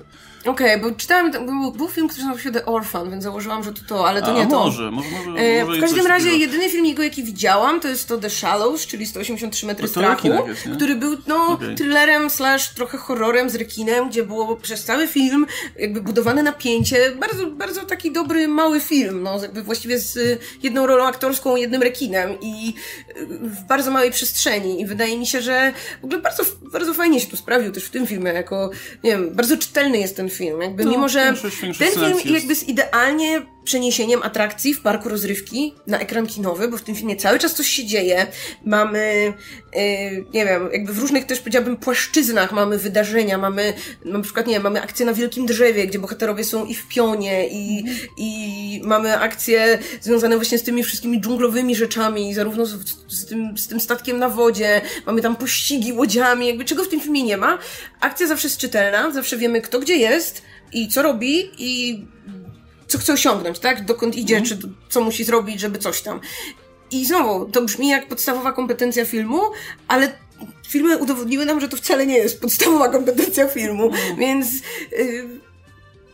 Okej, bo czytałem, był, był film, który nazywał się The Orphan, więc założyłam, że to to, ale to A, nie to. może, może, może, E, może w każdym razie takiego. jedyny film jego, jaki widziałam, to jest to The Shallows, czyli 183 metry No strachu, jest, który był no Okej. thrillerem slash trochę horrorem z rekinem, gdzie było przez cały film jakby budowane napięcie, bardzo, bardzo taki dobry, mały film, no jakby właściwie z y, jedną rolą aktorską, jednym rekinem i y, w bardzo małej przestrzeni i wydaje mi się, że w ogóle bardzo, bardzo fajnie się tu sprawił też w tym filmie, jako, nie wiem, bardzo czytelny jest ten film, jakby No, mimo, że ten film scenacji jest- jakby jest idealnie przeniesieniem atrakcji w parku rozrywki na ekran kinowy, bo w tym filmie cały czas coś się dzieje. Mamy, yy, nie wiem, jakby w różnych też powiedziałabym płaszczyznach mamy wydarzenia, mamy na przykład, nie wiem, mamy akcję na wielkim drzewie, gdzie bohaterowie są i w pionie, i, i mamy akcje związane właśnie z tymi wszystkimi dżunglowymi rzeczami, zarówno z, z, tym, z tym statkiem na wodzie, mamy tam pościgi łodziami, jakby czego w tym filmie nie ma. Akcja zawsze jest czytelna, zawsze wiemy kto gdzie jest i co robi i co chce osiągnąć, tak? Dokąd idzie, czy do- co musi zrobić, żeby coś tam. I znowu, to brzmi jak podstawowa kompetencja filmu, ale filmy udowodniły nam, że to wcale nie jest podstawowa kompetencja filmu, więc yy,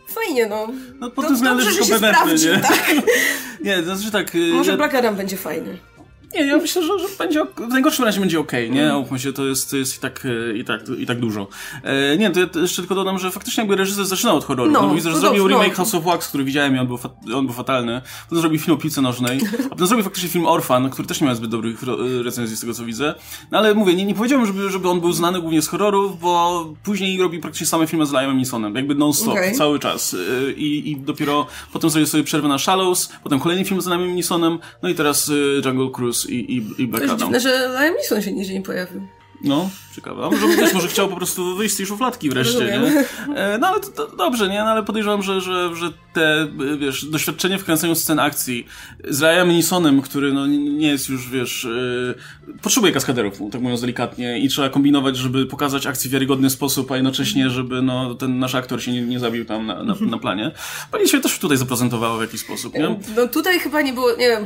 fajnie, no. No, pod To tym że się kompetentny, sprawdził, nie? tak? Nie, to znaczy tak... y, Może ja- Black Adam będzie fajny. Nie, ja myślę, że, że będzie, ok- w najgorszym razie będzie okej, nie? Mhm. Umówmy się, to jest, to jest i tak, e, i tak, i tak dużo. E, nie, to ja jeszcze tylko dodam, że faktycznie jakby reżyser zaczynał od horroru. No, No, widzę, że to zrobił dobrze, remake no. House of Wax, który widziałem i on był, fa- on był fatalny. Potem zrobił film o piłce nożnej, a potem zrobił faktycznie film Orphan, który też nie miał zbyt dobrych ro- recenzji z tego, co widzę. No ale mówię, nie, nie powiedziałbym, żeby, żeby on był znany głównie z horrorów, bo później robi praktycznie same filmy z Liamem Neesonem, jakby non-stop, Okej. cały czas. E, I, I dopiero potem zrobił sobie przerwę na Shallows, potem kolejny film z Liamem Neesonem, no i teraz e, Jungle Cruise i, i, i To Black Adam. dziwne, że Liam Neeson się nigdzie nie pojawił. No, ciekawe. A może, wiesz, może chciał po prostu wyjść z tej szufladki wreszcie, nie? E, No ale to, to dobrze, nie? No ale podejrzewam, że, że, że te, wiesz, doświadczenie w kręceniu scen akcji z Ryanem Nisonem, który no nie jest już, wiesz, yy, potrzebuje kaskaderów, tak mówiąc delikatnie, i trzeba kombinować, żeby pokazać akcję w wiarygodny sposób, a jednocześnie, żeby no, ten nasz aktor się nie, nie zabił tam na, na, na planie. Pani się też tutaj zaprezentowała w jakiś sposób, nie? No tutaj chyba nie było, nie wiem,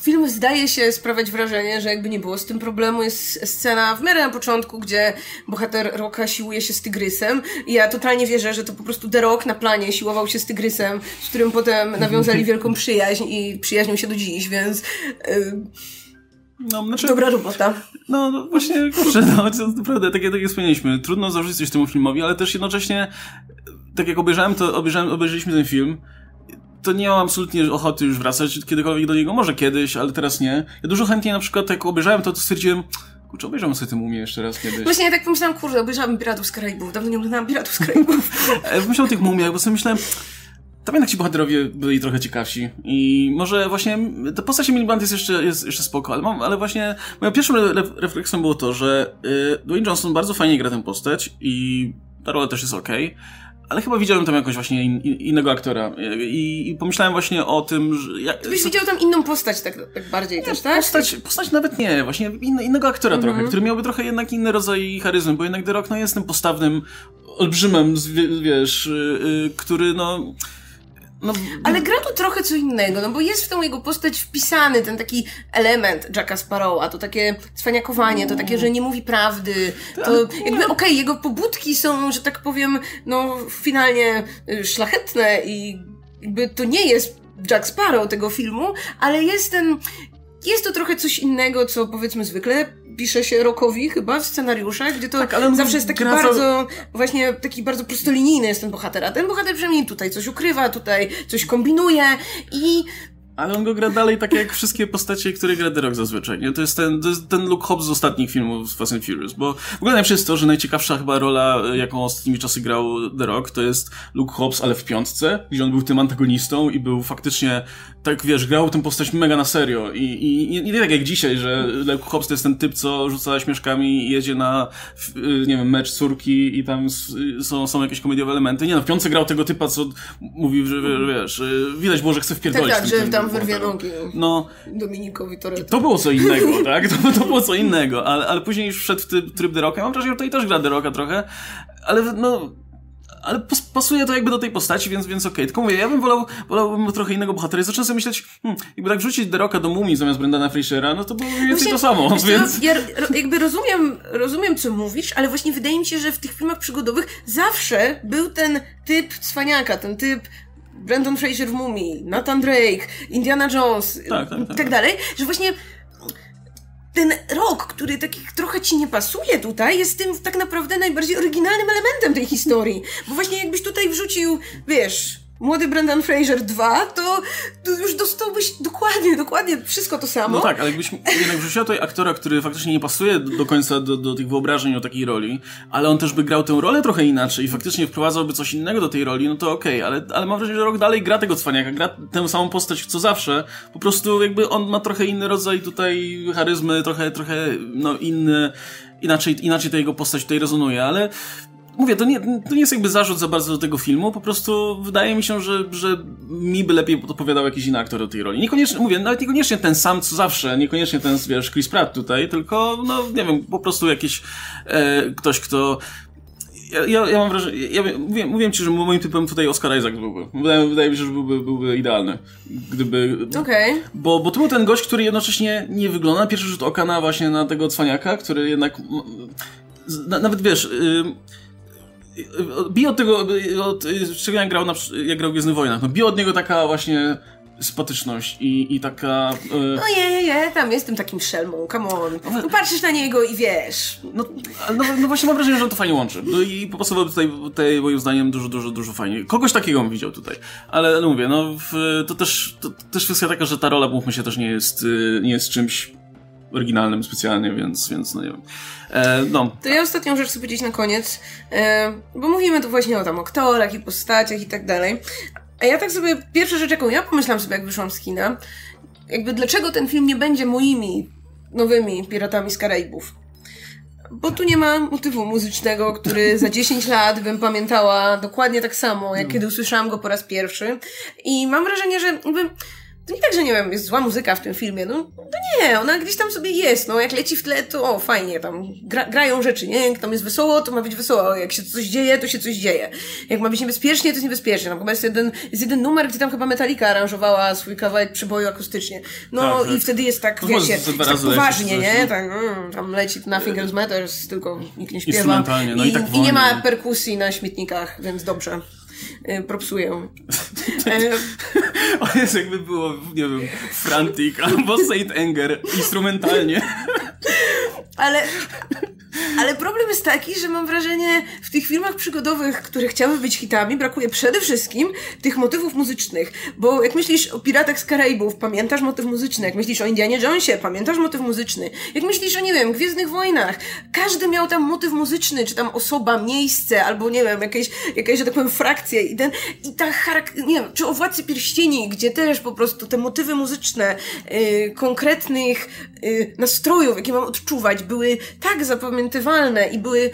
film zdaje się sprawiać wrażenie, że jakby nie było z tym problemu. Jest scena w miarę na początku, gdzie bohater Roka siłuje się z tygrysem. I ja totalnie wierzę, że to po prostu The Rock na planie siłował się z tygrysem, z którym potem nawiązali wielką przyjaźń i przyjaźnią się do dziś, więc... Yy... No, znaczy, Dobra robota. No, no właśnie, kurczę, no, to naprawdę, tak, tak jak wspomnieliśmy, trudno zarzucić coś temu filmowi, ale też jednocześnie, tak jak obejrzałem to, obejrzałem, obejrzeliśmy ten film, to nie mam absolutnie ochoty już wracać kiedykolwiek do niego. Może kiedyś, ale teraz nie. Ja dużo chętniej na przykład, jak obejrzałem to, to stwierdziłem, kurczę, obejrzałem sobie tę mumię jeszcze raz kiedyś. Właśnie ja tak pomyślałam, kurde, obejrzałam Piratów z Karaibów. Dawno nie oglądałam Piratów z Karaibów. Myślałem o tych mumiach, bo sobie myślałem, tam jednak ci bohaterowie byli trochę ciekawsi. I może właśnie ta postać Emily Blunt jest jeszcze, jest jeszcze spoko, ale, mam, ale właśnie moją pierwszą re refleksją było to, że y, Dwayne Johnson bardzo fajnie gra tę postać i ta rola też jest okej. Okay ale chyba widziałem tam jakoś właśnie in, innego aktora I, i, pomyślałem właśnie o tym, że... Jak, Ty byś widział tam inną postać tak, tak bardziej nie, też, tak? Postać, postać nawet nie, właśnie in, innego aktora mm -hmm. trochę, który miałby trochę jednak inny rodzaj charyzmy, bo jednak The Rock no, jest tym postawnym olbrzymem, wiesz, yy, który no no, Ale gra tu trochę co innego, no bo jest w tą jego postać wpisany ten taki element Jacka Sparrowa, to takie cwaniakowanie, to takie, że nie mówi prawdy, to jakby okej, okay, jego pobudki są, że tak powiem, no finalnie y, szlachetne i jakby to nie jest Jack Sparrow tego filmu, ale jest ten jest to trochę coś innego, co powiedzmy zwykle pisze się Rokowi chyba w scenariuszach, gdzie to tak, zawsze jest taki bardzo, właśnie taki bardzo prostolinijny jest ten bohater, a ten bohater przynajmniej tutaj coś ukrywa, tutaj coś kombinuje i ale on go gra dalej tak jak wszystkie postacie, które gra The Rock zazwyczaj. Nie? To, jest ten, to jest ten Luke Hobbs z ostatnich filmów z Fast and Furious. Bo w ogóle najlepsze jest to, że najciekawsza chyba rola, jaką ostatnimi czasy grał The Rock, to jest Luke Hobbs, ale w piątce, gdzie on był tym antagonistą i był faktycznie, tak wiesz, grał tę postać mega na serio. I, i, i nie tak jak dzisiaj, że Luke Hobbs to jest ten typ, co rzuca śmieszkami i jedzie na, nie wiem, mecz córki i tam są, są jakieś komediowe elementy. Nie no, w piątce grał tego typa, co mówi, że wiesz, widać było, że chce wpierdolić. Tak, tak, że tam wyrwie nogi no, Dominikowi Toretto. To było co innego, tak? To, to było co innego, ale, ale później już wszedł w tryb The Rocka. Mam wrażenie, że tutaj też gra The Rocka trochę, ale no ale pasuje to jakby do tej postaci, więc, więc okej. Okay. Tylko mówię, ja bym wolał, wolałbym trochę innego bohatera. I zacząłem sobie myśleć, hmm, jakby tak wrzucić The Rocka do Mumii zamiast Brendana Frashera, no to było mniej więcej to samo, więc... Ja jakby rozumiem, rozumiem, co mówisz, ale właśnie wydaje mi się, że w tych filmach przygodowych zawsze był ten typ cwaniaka, ten typ Brandon Fraser w Mumii, Nathan Drake, Indiana Jones tak, tak, tak. i tak dalej, że właśnie ten rok, który takich trochę ci nie pasuje tutaj, jest tym tak naprawdę najbardziej oryginalnym elementem tej historii. Bo właśnie jakbyś tutaj wrzucił, wiesz, Młody Brendan Fraser 2, to, to już dostałbyś dokładnie, dokładnie wszystko to samo. No tak, ale jakbyś jednak wrzuciła tutaj aktora, który faktycznie nie pasuje do, końca do, do tych wyobrażeń o takiej roli, ale on też by grał tę rolę trochę inaczej i faktycznie wprowadzałby coś innego do tej roli, no to okej, okay, ale, ale mam wrażenie, że rok dalej gra tego cwaniaka, gra tę samą postać co zawsze, po prostu jakby on ma trochę inny rodzaj tutaj charyzmy, trochę, trochę, no inny, inaczej, inaczej ta jego postać tutaj rezonuje, ale mówię, to nie, to nie jest jakby zarzut za bardzo do tego filmu, po prostu wydaje mi się, że, że mi by lepiej odpowiadał jakiś inny aktor do tej roli. Niekoniecznie, mówię, nawet niekoniecznie ten sam co zawsze, niekoniecznie ten, wiesz, Chris Pratt tutaj, tylko, no, nie wiem, po prostu jakiś e, ktoś, kto ja, ja, ja mam wrażenie, ja mówię, mówiłem ci, że moim typem tutaj Oscar Isaac byłby. Wydaje, wydaje mi się, że byłby, byłby idealny. Gdyby... Okej. Okay. Bo, bo to był ten gość, który jednocześnie nie wygląda na pierwszy rzut oka na właśnie na tego cwaniaka, który jednak... Na, nawet wiesz... Y, bije od tego, od, czego jak grał, na, jak grał w Gwiezdnych Wojnach, no bije od niego taka właśnie sympatyczność i, i taka... Yy... No je, je, tam jestem takim szelmą, come on. No, patrzysz na niego i wiesz. No, no, no właśnie mam wrażenie, że on to fajnie łączy. No i popasowałoby tutaj, tutaj moim zdaniem dużo, dużo, dużo fajnie. Kogoś takiego bym widział tutaj. Ale no mówię, no w, to też to, też kwestia taka, że ta rola, mówmy się, też nie jest, y, nie jest czymś oryginalnym specjalnie, więc, więc no nie wiem. E, no. To ja ostatnią rzecz chcę powiedzieć na koniec, e, bo mówimy tu właśnie o tam aktorach i postaciach i tak dalej. A ja tak sobie, pierwsza rzecz, jaką ja pomyślałam sobie, jak wyszłam z kina, jakby dlaczego ten film nie będzie moimi nowymi Piratami z Karaibów. bo tu nie ma motywu muzycznego, który za 10 lat bym pamiętała dokładnie tak samo, jak no. kiedy usłyszałam go po raz pierwszy. I mam wrażenie, że jakby to nie tak, że nie wiem, jest zła muzyka w tym filmie, no to nie, ona gdzieś tam sobie jest, no jak leci w tle, to o, fajnie, tam gra, grają rzeczy, nie, jak tam jest wesoło, to ma być wesoło, jak się coś dzieje, to się coś dzieje. Jak ma być niebezpiecznie, to jest niebezpiecznie, no chyba jest jeden, jest jeden numer, gdzie tam chyba Metallica aranżowała swój kawałek przyboju akustycznie. No tak, i wtedy jest tak, no, wiecie, jest tak poważnie, nie, tak, mm, tam leci Nothing Else Matters, tylko nikt nie śpiewa. No i, i, tak i nie ma perkusji na śmietnikach, więc dobrze. Y, propsuję. On jest jakby było, nie wiem, Frantic albo Saint Anger instrumentalnie. Ale, ale problem jest taki, że mam wrażenie, w tych filmach przygodowych, które chciały być hitami, brakuje przede wszystkim tych motywów muzycznych. Bo jak myślisz o Piratach z Karaibów, pamiętasz motyw muzyczny. Jak myślisz o Indianie Jonesie, pamiętasz motyw muzyczny. Jak myślisz o, nie wiem, Gwiezdnych Wojnach, każdy miał tam motyw muzyczny, czy tam osoba, miejsce, albo nie wiem, jakieś, jakieś że tak powiem, I, ten, i ta charakter, nie wiem, czy o Władcy Pierścieni, gdzie też po prostu te motywy muzyczne yy, konkretnych yy, nastrojów, jakie mam odczuwać, były tak zapamiętywalne i były,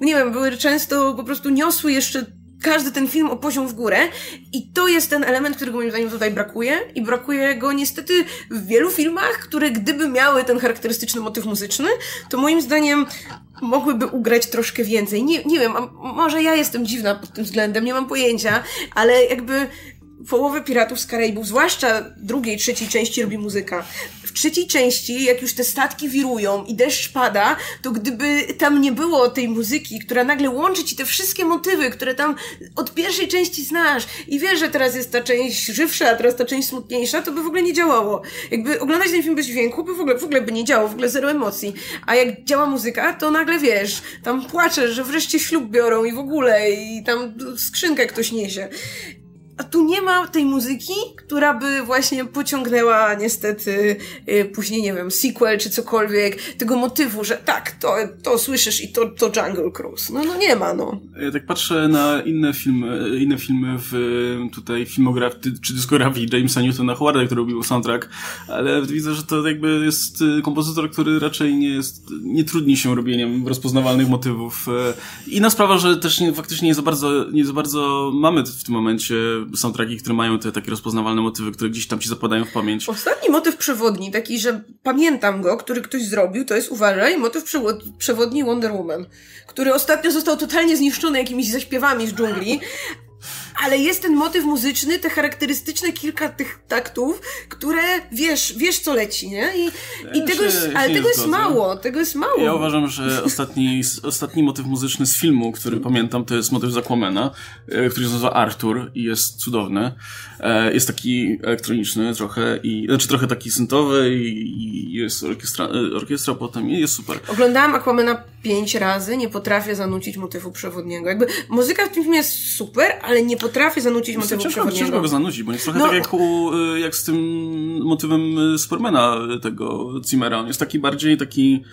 nie wiem, były często po prostu niosły jeszcze każdy ten film o poziom w górę i to jest ten element, którego moim zdaniem tutaj brakuje i brakuje go niestety w wielu filmach, które gdyby miały ten charakterystyczny motyw muzyczny, to moim zdaniem mogłyby ugrać troszkę więcej. Nie, nie wiem, może ja jestem dziwna pod tym względem, nie mam pojęcia, ale jakby połowę Piratów z Karaibów, zwłaszcza drugiej, trzeciej części robi muzyka. W trzeciej części, jak już te statki wirują i deszcz pada, to gdyby tam nie było tej muzyki, która nagle łączy ci te wszystkie motywy, które tam od pierwszej części znasz i wiesz, że teraz jest ta część żywsza, a teraz ta część smutniejsza, to by w ogóle nie działało. Jakby oglądać ten film bez dźwięku, by w ogóle, w ogóle by nie działo, w ogóle zero emocji. A jak działa muzyka, to nagle wiesz, tam płaczesz, że wreszcie ślub biorą i w ogóle i tam skrzynkę ktoś niesie. A tu nie ma tej muzyki, która by właśnie pociągnęła niestety y, później, nie wiem, sequel czy cokolwiek, tego motywu, że tak, to, to słyszysz i to, to Jungle Cruise. No, no nie ma, no. Ja tak patrzę na inne filmy, inne filmy w tutaj filmografii czy dyskografii Jamesa Newtona Howarda, który robił soundtrack, ale widzę, że to jakby jest y, kompozytor, który raczej nie jest, nie trudni się robieniem rozpoznawalnych motywów. Inna sprawa, że też nie, faktycznie nie za bardzo, nie za bardzo mamy w tym momencie soundtracki, które mają te takie rozpoznawalne motywy, które gdzieś tam ci zapadają w pamięć. Ostatni motyw przewodni, taki, że pamiętam go, który ktoś zrobił, to jest, uważaj, motyw przewodni Wonder Woman, który ostatnio został totalnie zniszczony jakimiś zaśpiewami z dżungli, ale jest ten motyw muzyczny, te charakterystyczne kilka tych taktów, które wiesz, wiesz co leci, nie? I, i tego się, jest, ale tego jest mało, tego jest mało. Ja uważam, że ostatni, ostatni motyw muzyczny z filmu, który pamiętam, to jest motyw z Aquamana, e, który się nazywa Arthur i jest cudowny. E, jest taki elektroniczny trochę, i, znaczy trochę taki syntowy i, i jest orkiestra, e, orkiestra potem i jest super. Oglądałam Aquamana pięć razy, nie potrafię zanucić motywu przewodniego. Jakby muzyka w tym filmie jest super, ale nie potrafię zanucić motywu ciężko, przewodniego. Ciężko go zanucić, bo jest trochę no. tak jak, u, jak z tym motywem Supermana tego Zimmera. On jest taki bardziej taki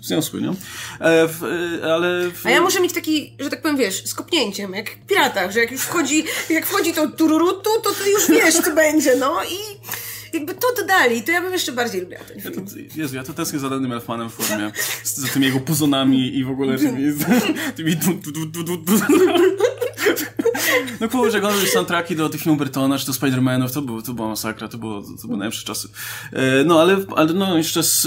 wzniosły, nie? E, w, ale... W... A ja muszę mieć taki, że tak powiem, wiesz, z kopnięciem, jak w Piratach, że jak już wchodzi, jak wchodzi to tururutu, to ty już wiesz, co będzie, no i jakby to dodali, to ja bym jeszcze bardziej lubiła ten film. Ja to, Jezu, ja to tęsknię za Dannym Elfmanem w formie, z, za tymi jego puzonami i w ogóle tymi... tymi du, du, du. No kurczę, oglądać soundtracki do tych filmów Bertona, czy do Spider-Manów, to, było, to była masakra, to, było, to były najlepsze czasy. E, no ale, ale no jeszcze z,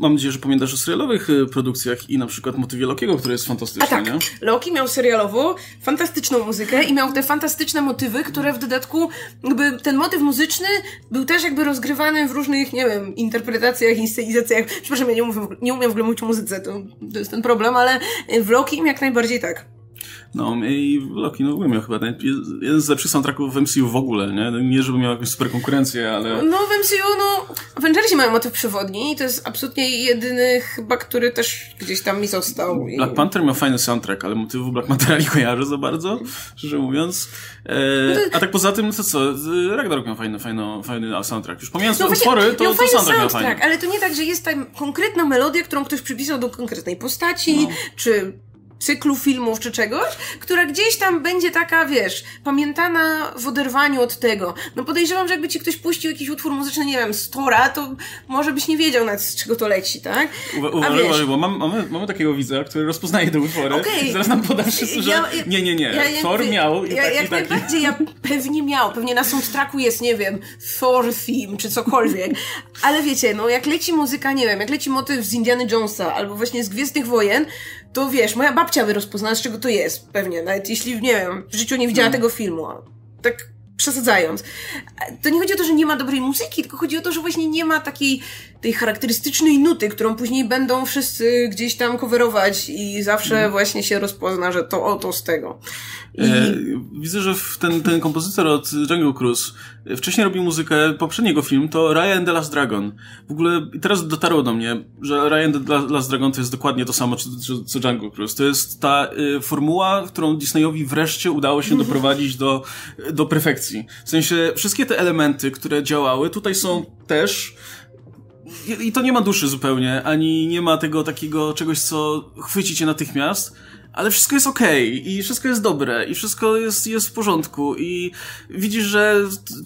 mam nadzieję, że pamiętasz o serialowych e, produkcjach i na przykład motywie Lokiego, który jest fantastyczny, A tak, nie? Loki miał serialowo fantastyczną muzykę i miał te fantastyczne motywy, które w dodatku, jakby ten motyw muzyczny był też jakby rozgrywany w różnych, nie wiem, interpretacjach, inscenizacjach. Przepraszam, ja nie, mówię, nie umiem w ogóle mówić o muzyce, to, to jest ten problem, ale w Loki jak najbardziej tak. No i Loki, no umiem chyba, jeden z lepszych soundtracków w MCU w ogóle, nie? Nie, żeby miał jakąś super konkurencję, ale... No w MCU, no, Avengersi mają motyw przewodni i to jest absolutnie jedyny chyba, który też gdzieś tam mi został. I... Black Panther miał fajny soundtrack, ale motywu Black Panthera nie kojarzę za bardzo, szczerze mówiąc. E, no. A tak poza tym, to co, Ragnarok miał fajny, fajny, fajny soundtrack. Już pomijając no utwory, to, to soundtrack, soundtrack miał fajny. ale to nie tak, że jest tam konkretna melodia, którą ktoś przypisał do konkretnej postaci, no. czy cyklu filmów czy czegoś, która gdzieś tam będzie taka, wiesz, pamiętana w oderwaniu od tego. No podejrzewam, że jakby ci ktoś puścił jakiś utwór muzyczny, nie wiem, Stora, to może byś nie wiedział nawet z czego to leci, tak? Uważaj, uważaj, bo mam, mamy, mamy takiego widza, który rozpoznaje te utwory okay. i zaraz nam podasz wszyscy, że ja, nie, nie, nie, ja, Thor miał i ja, taki, jak taki. najbardziej, ja pewnie miał, pewnie na soundtracku jest, nie wiem, Thor theme czy cokolwiek, ale wiecie, no jak leci muzyka, nie wiem, jak leci motyw z Indiana Jonesa albo właśnie z Gwiezdnych Wojen, to wiesz, moja babcia by rozpoznała, z czego to jest, pewnie, nawet jeśli, nie wiem, w życiu nie widziała no. tego filmu. Tak przesadzając. To nie chodzi o to, że nie ma dobrej muzyki, tylko chodzi o to, że właśnie nie ma takiej tej charakterystycznej nuty, którą później będą wszyscy gdzieś tam coverować i zawsze mm. właśnie się rozpozna, że to oto z tego. I... E, widzę, że ten, ten kompozytor od Jungle Cruise wcześniej robił muzykę, poprzedniego film to Ryan the Last Dragon. W ogóle teraz dotarło do mnie, że Ryan the Last Dragon to jest dokładnie to samo, co, co Jungle Cruise. To jest ta y, formuła, którą Disneyowi wreszcie udało się doprowadzić do, do perfekcji. W sensie, wszystkie te elementy, które działały, tutaj są też i to nie ma duszy zupełnie, ani nie ma tego takiego czegoś, co chwyci cię natychmiast, ale wszystko jest okej okay, i wszystko jest dobre i wszystko jest, jest w porządku i widzisz, że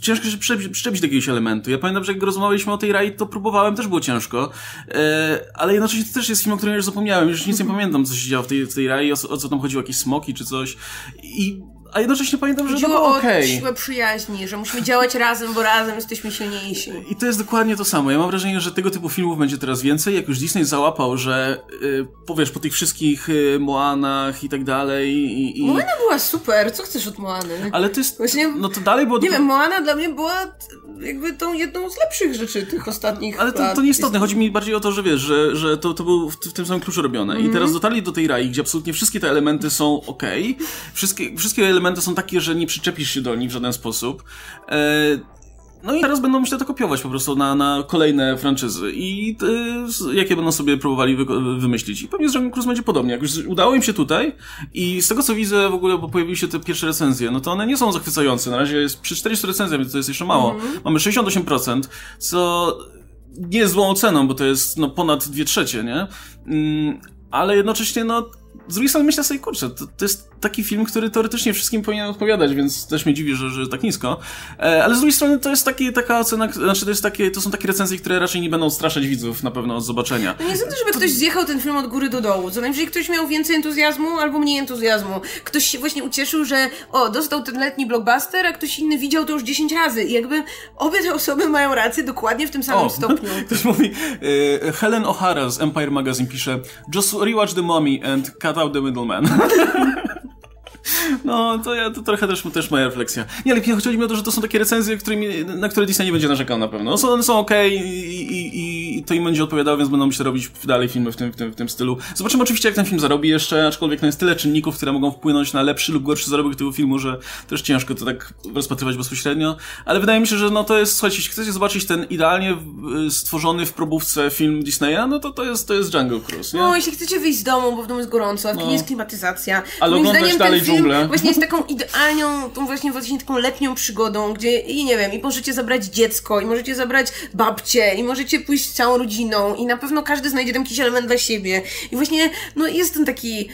ciężko się przyczepić do jakiegoś elementu. Ja pamiętam, że jak rozmawialiśmy o tej Rai, to próbowałem, też było ciężko, e, ale jednocześnie to też jest film, o którym już zapomniałem, już nic nie pamiętam, co się działo w tej, w tej Rai, o, o co tam chodziło, jakieś smoki czy coś i a jednocześnie pamiętam, że Chodziło to było okej. Okay. siłę przyjaźni, że musimy działać razem, bo razem jesteśmy silniejsi. I to jest dokładnie to samo. Ja mam wrażenie, że tego typu filmów będzie teraz więcej, jak już Disney załapał, że yy, powiesz, po tych wszystkich yy, Moanach i tak dalej i... i... Moana była super, co chcesz od Moany? Ale to jest... Właśnie, no to dalej było... Nie wiem, Moana dla mnie była jakby tą jedną z lepszych rzeczy tych ostatnich Ale to, to nieistotne, chodzi mi bardziej o to, że wiesz, że, że to, to było w, w tym samym kluczu robione. Mm. I mhm. teraz dotarli do tej rai, gdzie absolutnie wszystkie te elementy są ok, wszystkie, wszystkie elementy są takie, że nie przyczepisz się do nich w żaden sposób. E, no i teraz będą myślę to kopiować po prostu na, na kolejne franczyzy i y, jakie będą sobie próbowali wy, wymyślić. I pewnie z Dragon Cruise będzie podobnie. Jak już udało im się tutaj i z tego co widzę w ogóle, bo pojawiły się te pierwsze recenzje, no to one nie są zachwycające. Na razie jest przy 400 recenzjach, więc to jest jeszcze mało. -hmm. Mamy 68%, co nie jest złą oceną, bo to jest no, ponad 2 trzecie, nie? Mm, ale jednocześnie no z drugiej strony myślę sobie, kurczę, to, to, jest taki film, który teoretycznie wszystkim powinien odpowiadać, więc też mnie dziwi, że, że tak nisko. E, ale z drugiej strony to jest taki, taka ocena, znaczy to, jest takie, to są takie recenzje, które raczej nie będą straszać widzów na pewno od zobaczenia. No nie sądzę, żeby to... ktoś zjechał ten film od góry do dołu. Co najwyżej ktoś miał więcej entuzjazmu albo mniej entuzjazmu. Ktoś się właśnie ucieszył, że o, dostał ten letni blockbuster, a ktoś inny widział to już 10 razy. I jakby obie te osoby mają rację dokładnie w tym samym o, stopniu. Ktoś mówi, e, Helen O'Hara z Empire Magazine pisze Just rewatch the Mummy and cut out the middleman. No, to ja to trochę też, też moja refleksja. Nie, ale chodzi mi o to, że to są takie recenzje, którymi, na które Disney nie będzie narzekał na pewno. Są, one są okay i, i, i, to im będzie odpowiadało, więc będą myślę robić dalej filmy w tym, w, tym, w tym stylu. Zobaczymy oczywiście, jak ten film zarobi jeszcze, aczkolwiek no jest tyle czynników, które mogą wpłynąć na lepszy lub gorszy zarobek tego filmu, że też ciężko to tak rozpatrywać bezpośrednio. Ale wydaje mi się, że no to jest, słuchajcie, jeśli chcecie zobaczyć ten idealnie stworzony w probówce film Disneya, no to to jest, to jest Jungle Cruise, nie? No, jeśli chcecie wyjść z domu, bo w domu jest gorąco, a w no. jest klimatyzacja. Ale oglądać dalej dżunglę. Właśnie jest taką idealną, tą właśnie, właśnie taką letnią przygodą, gdzie i nie wiem, i możecie zabrać dziecko, i możecie zabrać babcię, i możecie pójść z całą rodziną, i na pewno każdy znajdzie tam jakiś element dla siebie. I właśnie, no jest ten taki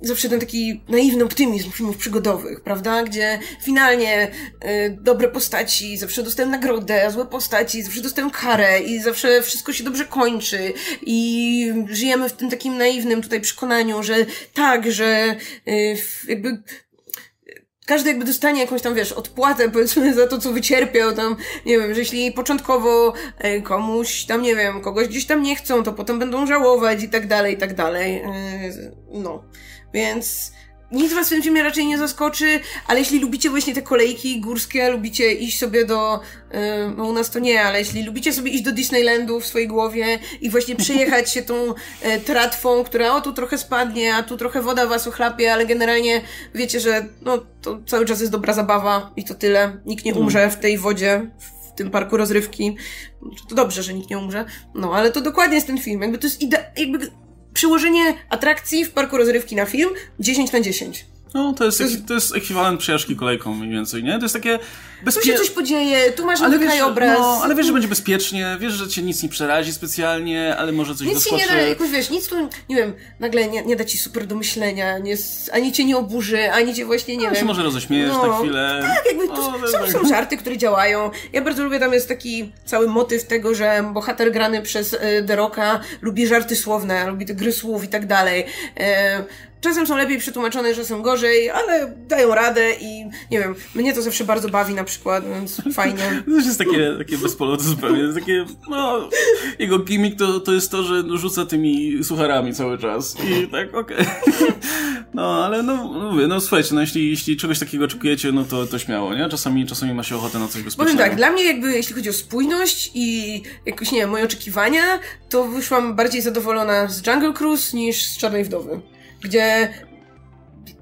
zawsze ten taki naiwny optymizm filmów przygodowych, prawda? Gdzie finalnie y, dobre postaci zawsze dostają nagrodę, a złe postaci zawsze dostają karę i zawsze wszystko się dobrze kończy i żyjemy w tym takim naiwnym tutaj przekonaniu, że tak, że y, jakby każdy jakby dostanie jakąś tam, wiesz, odpłatę powiedzmy za to, co wycierpiał tam, nie wiem, że jeśli początkowo e, komuś tam, nie wiem, kogoś gdzieś tam nie chcą, to potem będą żałować i tak dalej, i tak dalej. E, no. Więc nic was w tym filmie raczej nie zaskoczy, ale jeśli lubicie właśnie te kolejki górskie, lubicie iść sobie do, yy, no u nas to nie, ale jeśli lubicie sobie iść do Disneylandu w swojej głowie i właśnie przejechać się tą y, tratwą, która o tu trochę spadnie, a tu trochę woda was ochlapie, ale generalnie wiecie, że no to cały czas jest dobra zabawa i to tyle. Nikt nie umrze w tej wodzie, w tym parku rozrywki. To dobrze, że nikt nie umrze. No, ale to dokładnie jest ten film. Jakby to jest ide- jakby Przyłożenie atrakcji w parku rozrywki na film 10 na 10. No, to jest, to jest, to jest ekwiwalent przejażdżki kolejką mniej więcej, nie? To jest takie bezpie... Tu się coś podzieje, tu masz nowy krajobraz. No, ale wiesz, że będzie bezpiecznie, wiesz, że cię nic nie przerazi specjalnie, ale może coś nic doskoczy. Nic nie da, jakoś wiesz, nic tu, nie wiem, nagle nie, nie da ci super do myślenia, nie, ani cię nie oburzy, ani cię właśnie, nie no, wiem. się może roześmiejesz no, tak chwilę. Tak, jakby to, no, są, tak. są żarty, które działają. Ja bardzo lubię, tam jest taki cały motyw tego, że bohater grany przez y, The Rocka lubi żarty słowne, lubi te gry słów i tak dalej. Czasem są lepiej przetłumaczone, czasem gorzej, ale dają radę i nie wiem, mnie to zawsze bardzo bawi na przykład, więc fajnie. To jest takie, takie bezpolowe zupełnie. Jest takie, no, jego gimmick to, to jest to, że rzuca tymi sucharami cały czas. I tak, okej. Okay. No, ale no, mówię, no słuchajcie, no jeśli, jeśli czegoś takiego oczekujecie, no to, to śmiało, nie? Czasami, czasami ma się ochotę na coś bezpiecznego. Powiem tak, dla mnie jakby, jeśli chodzi o spójność i jakoś, nie wiem, moje oczekiwania, to wyszłam bardziej zadowolona z Jungle Cruise niż z Czarnej Wdowy gdzie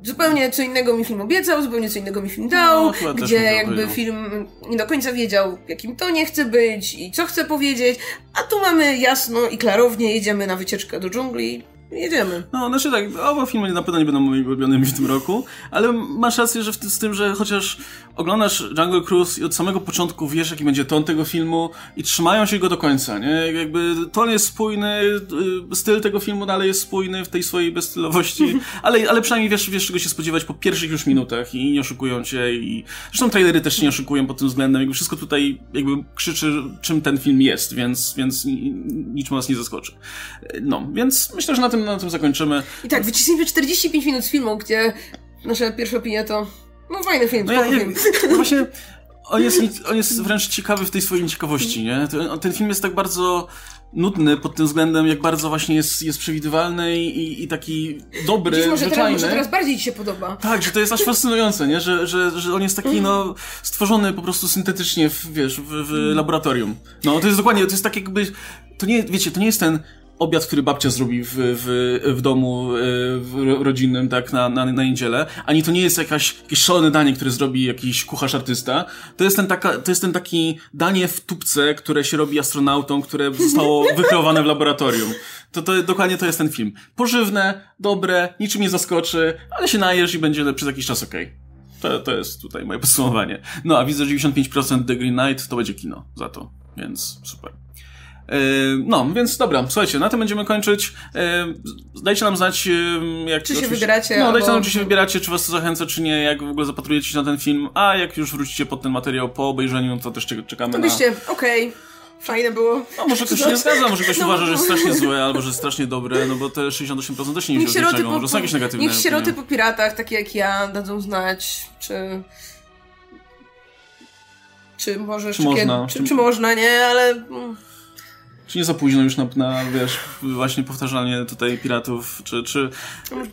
zupełnie co innego mi film obiecał, zupełnie co innego mi film dał, no, gdzie jakby film nie do końca wiedział, jakim to nie chce być i co chce powiedzieć, a tu mamy jasno i klarownie, jedziemy na wycieczkę do dżungli. Jedziemy. No, znaczy tak, oba filmy na pewno nie będą moimi ulubionymi w tym roku, ale masz rację, że w, z tym, że chociaż oglądasz Jungle Cruise i od samego początku wiesz, jaki będzie ton tego filmu i trzymają się go do końca, nie? Jakby ton jest spójny, y, styl tego filmu dalej jest spójny w tej swojej bezstylowości, ale, ale przynajmniej wiesz, wiesz, czego się spodziewać po pierwszych już minutach i nie oszukują cię i zresztą trailery też nie oszukują pod tym względem, jakby wszystko tutaj jakby krzyczy, czym ten film jest, więc, więc niczym nas nie zaskoczy. No, więc myślę, że na tym, na tym zakończymy. I tak, wycisnijmy 45 minut z filmu, gdzie nasza pierwsza opinia to no fajny film, no ja, ja, film. No właśnie, on jest, on jest wręcz ciekawy w tej swojej nieciekawości, nie? Ten, ten film jest tak bardzo nudny pod tym względem, jak bardzo właśnie jest, jest przewidywalny i, i taki dobry, Dziś może zwyczajny. Teraz, może teraz bardziej ci się podoba. Tak, że to jest aż fascynujące, nie? Że, że, że on jest taki, no, stworzony po prostu syntetycznie, w, wiesz, w, w laboratorium. No, to jest dokładnie, to jest tak jakby, to nie, wiecie, to nie jest ten obiad, który babcia zrobi w, w, w domu e, w rodzinnym, tak, na, na, na niedzielę, ani to nie jest jakaś, jakieś szalone danie, które zrobi jakiś kucharz artysta. To jest ten, taka, to jest ten taki danie w tubce, które się robi astronautom, które zostało wykreowane w laboratorium. To, to dokładnie to jest ten film. Pożywne, dobre, niczym nie zaskoczy, ale się najesz i będzie przez jakiś czas okej. Okay. To, to jest tutaj moje podsumowanie. No, a widzę, że 95% The Green Knight to będzie kino za to, więc super. E, no, więc dobra, słuchajcie, na tym będziemy kończyć. E, dajcie nam znać, e, jak... Czy się wybieracie? No, dajcie nam, czy się wybieracie, czy was to zachęca, czy nie, jak w ogóle zapatrujecie się na ten film, a jak już wrócicie pod ten materiał po obejrzeniu, to też czekamy to byście, na... okej. Okay. Fajne było. No może ktoś się nie zgadza, może ktoś no, uważa, że jest strasznie złe, albo że jest strasznie dobre, no bo te 68% też nie wziął niczego, po, może są jakieś negatywne Niech sieroty opinie. po piratach, takie jak ja, dadzą znać, czy... Czy może... Czy, czy można. Czy, czy, można, nie, ale... Czy nie za późno już na, na wiesz, właśnie powtarzanie tutaj piratów, czy... czy...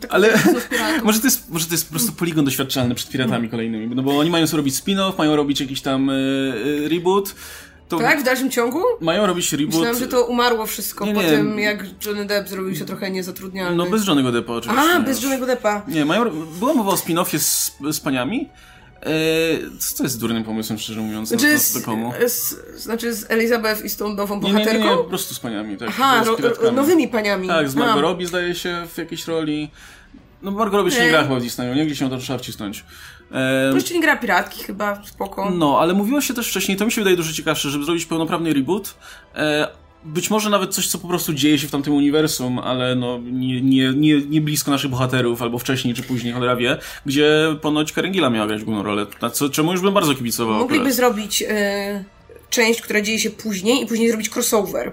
Tak ale może, to jest, może to jest po prostu poligon doświadczalny przed piratami kolejnymi, no bo oni mają sobie robić spin-off, mają robić jakiś tam y, y, reboot, to tak, w dalszym ciągu? Mają robić reboot. Myślałem, że to umarło wszystko nie, nie. po tym, jak Johnny Depp zrobił się trochę niezatrudnialny. No bez Johnny'ego Deppa oczywiście. A, bez Johnny'ego Deppa. Nie, mają, była mowa o spin-offie z, z paniami, co to jest durnym pomysłem, szczerze mówiąc? Znaczy, z? Z, znaczy z Elizabeth i z tą nową bohaterką? Nie, nie, nie, po prostu z paniami. Tak, Aha, nowymi paniami. Tak, z Margot Robbie zdaje się w jakiejś roli. No Margot Robbie się nie gra chyba w Disneyu, nie? Gdzieś się to trzeba wcisnąć. Eee, jeszcze nie gra piratki chyba, spoko. No, ale mówiło się też wcześniej, to mi się wydaje dużo ciekawsze, żeby zrobić pełnoprawny reboot. Eee, być może nawet coś, co po prostu dzieje się w tamtym uniwersum, ale no nie, nie, nie, nie blisko naszych bohaterów, albo wcześniej czy później, cholera wie, gdzie ponoć Karengila miała grać główną rolę, co, czemu już bym bardzo kibicował. Mogliby akurat. zrobić y, część, która dzieje się później i później zrobić crossover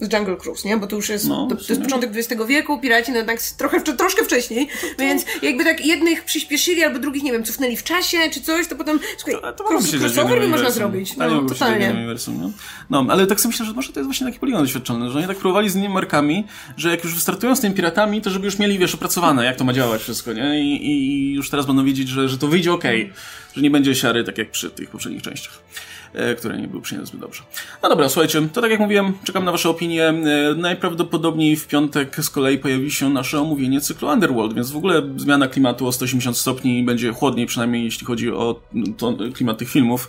z Jungle Cruise, nie? Bo to już jest, no, to, to, jest początek XX wieku, piraci no jednak trochę, troszkę wcześniej, to, więc jakby tak jednych przyspieszyli, albo drugich, nie wiem, cofnęli w czasie, czy coś, to potem, słuchaj, to, to cross, crossover by można zrobić, no, no totalnie. Uniwersum, no. no, ale tak sobie myślę, że może to jest właśnie taki poligon doświadczalny, że oni tak próbowali z nimi markami, że jak już wystartują z tymi piratami, to żeby już mieli, wiesz, opracowane, jak to ma działać wszystko, nie? I, i już teraz będą wiedzieć, że, że to wyjdzie ok, że nie będzie siary, tak jak przy tych poprzednich częściach. E, które nie były przyjęte zbyt dobrze. No dobra, słuchajcie, to tak jak mówiłem, czekam na Wasze opinie. E, najprawdopodobniej w piątek z kolei pojawi się nasze omówienie cyklu Underworld, więc w ogóle zmiana klimatu o 180 stopni będzie chłodniej, przynajmniej jeśli chodzi o to, klimat tych filmów.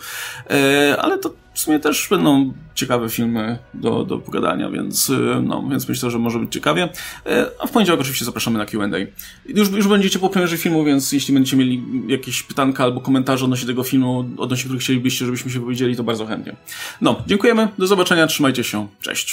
E, ale to w sumie też będą ciekawe filmy do, do pogadania, więc, no, więc myślę, że może być ciekawie. A w poniedziałek oczywiście zapraszamy na Q&A. Już, już będziecie po premierze filmu, więc jeśli będziecie mieli jakieś pytanka albo komentarze odnośnie tego filmu, odnośnie których chcielibyście, żebyśmy się powiedzieli, to bardzo chętnie. No, dziękujemy, do zobaczenia, trzymajcie się, cześć.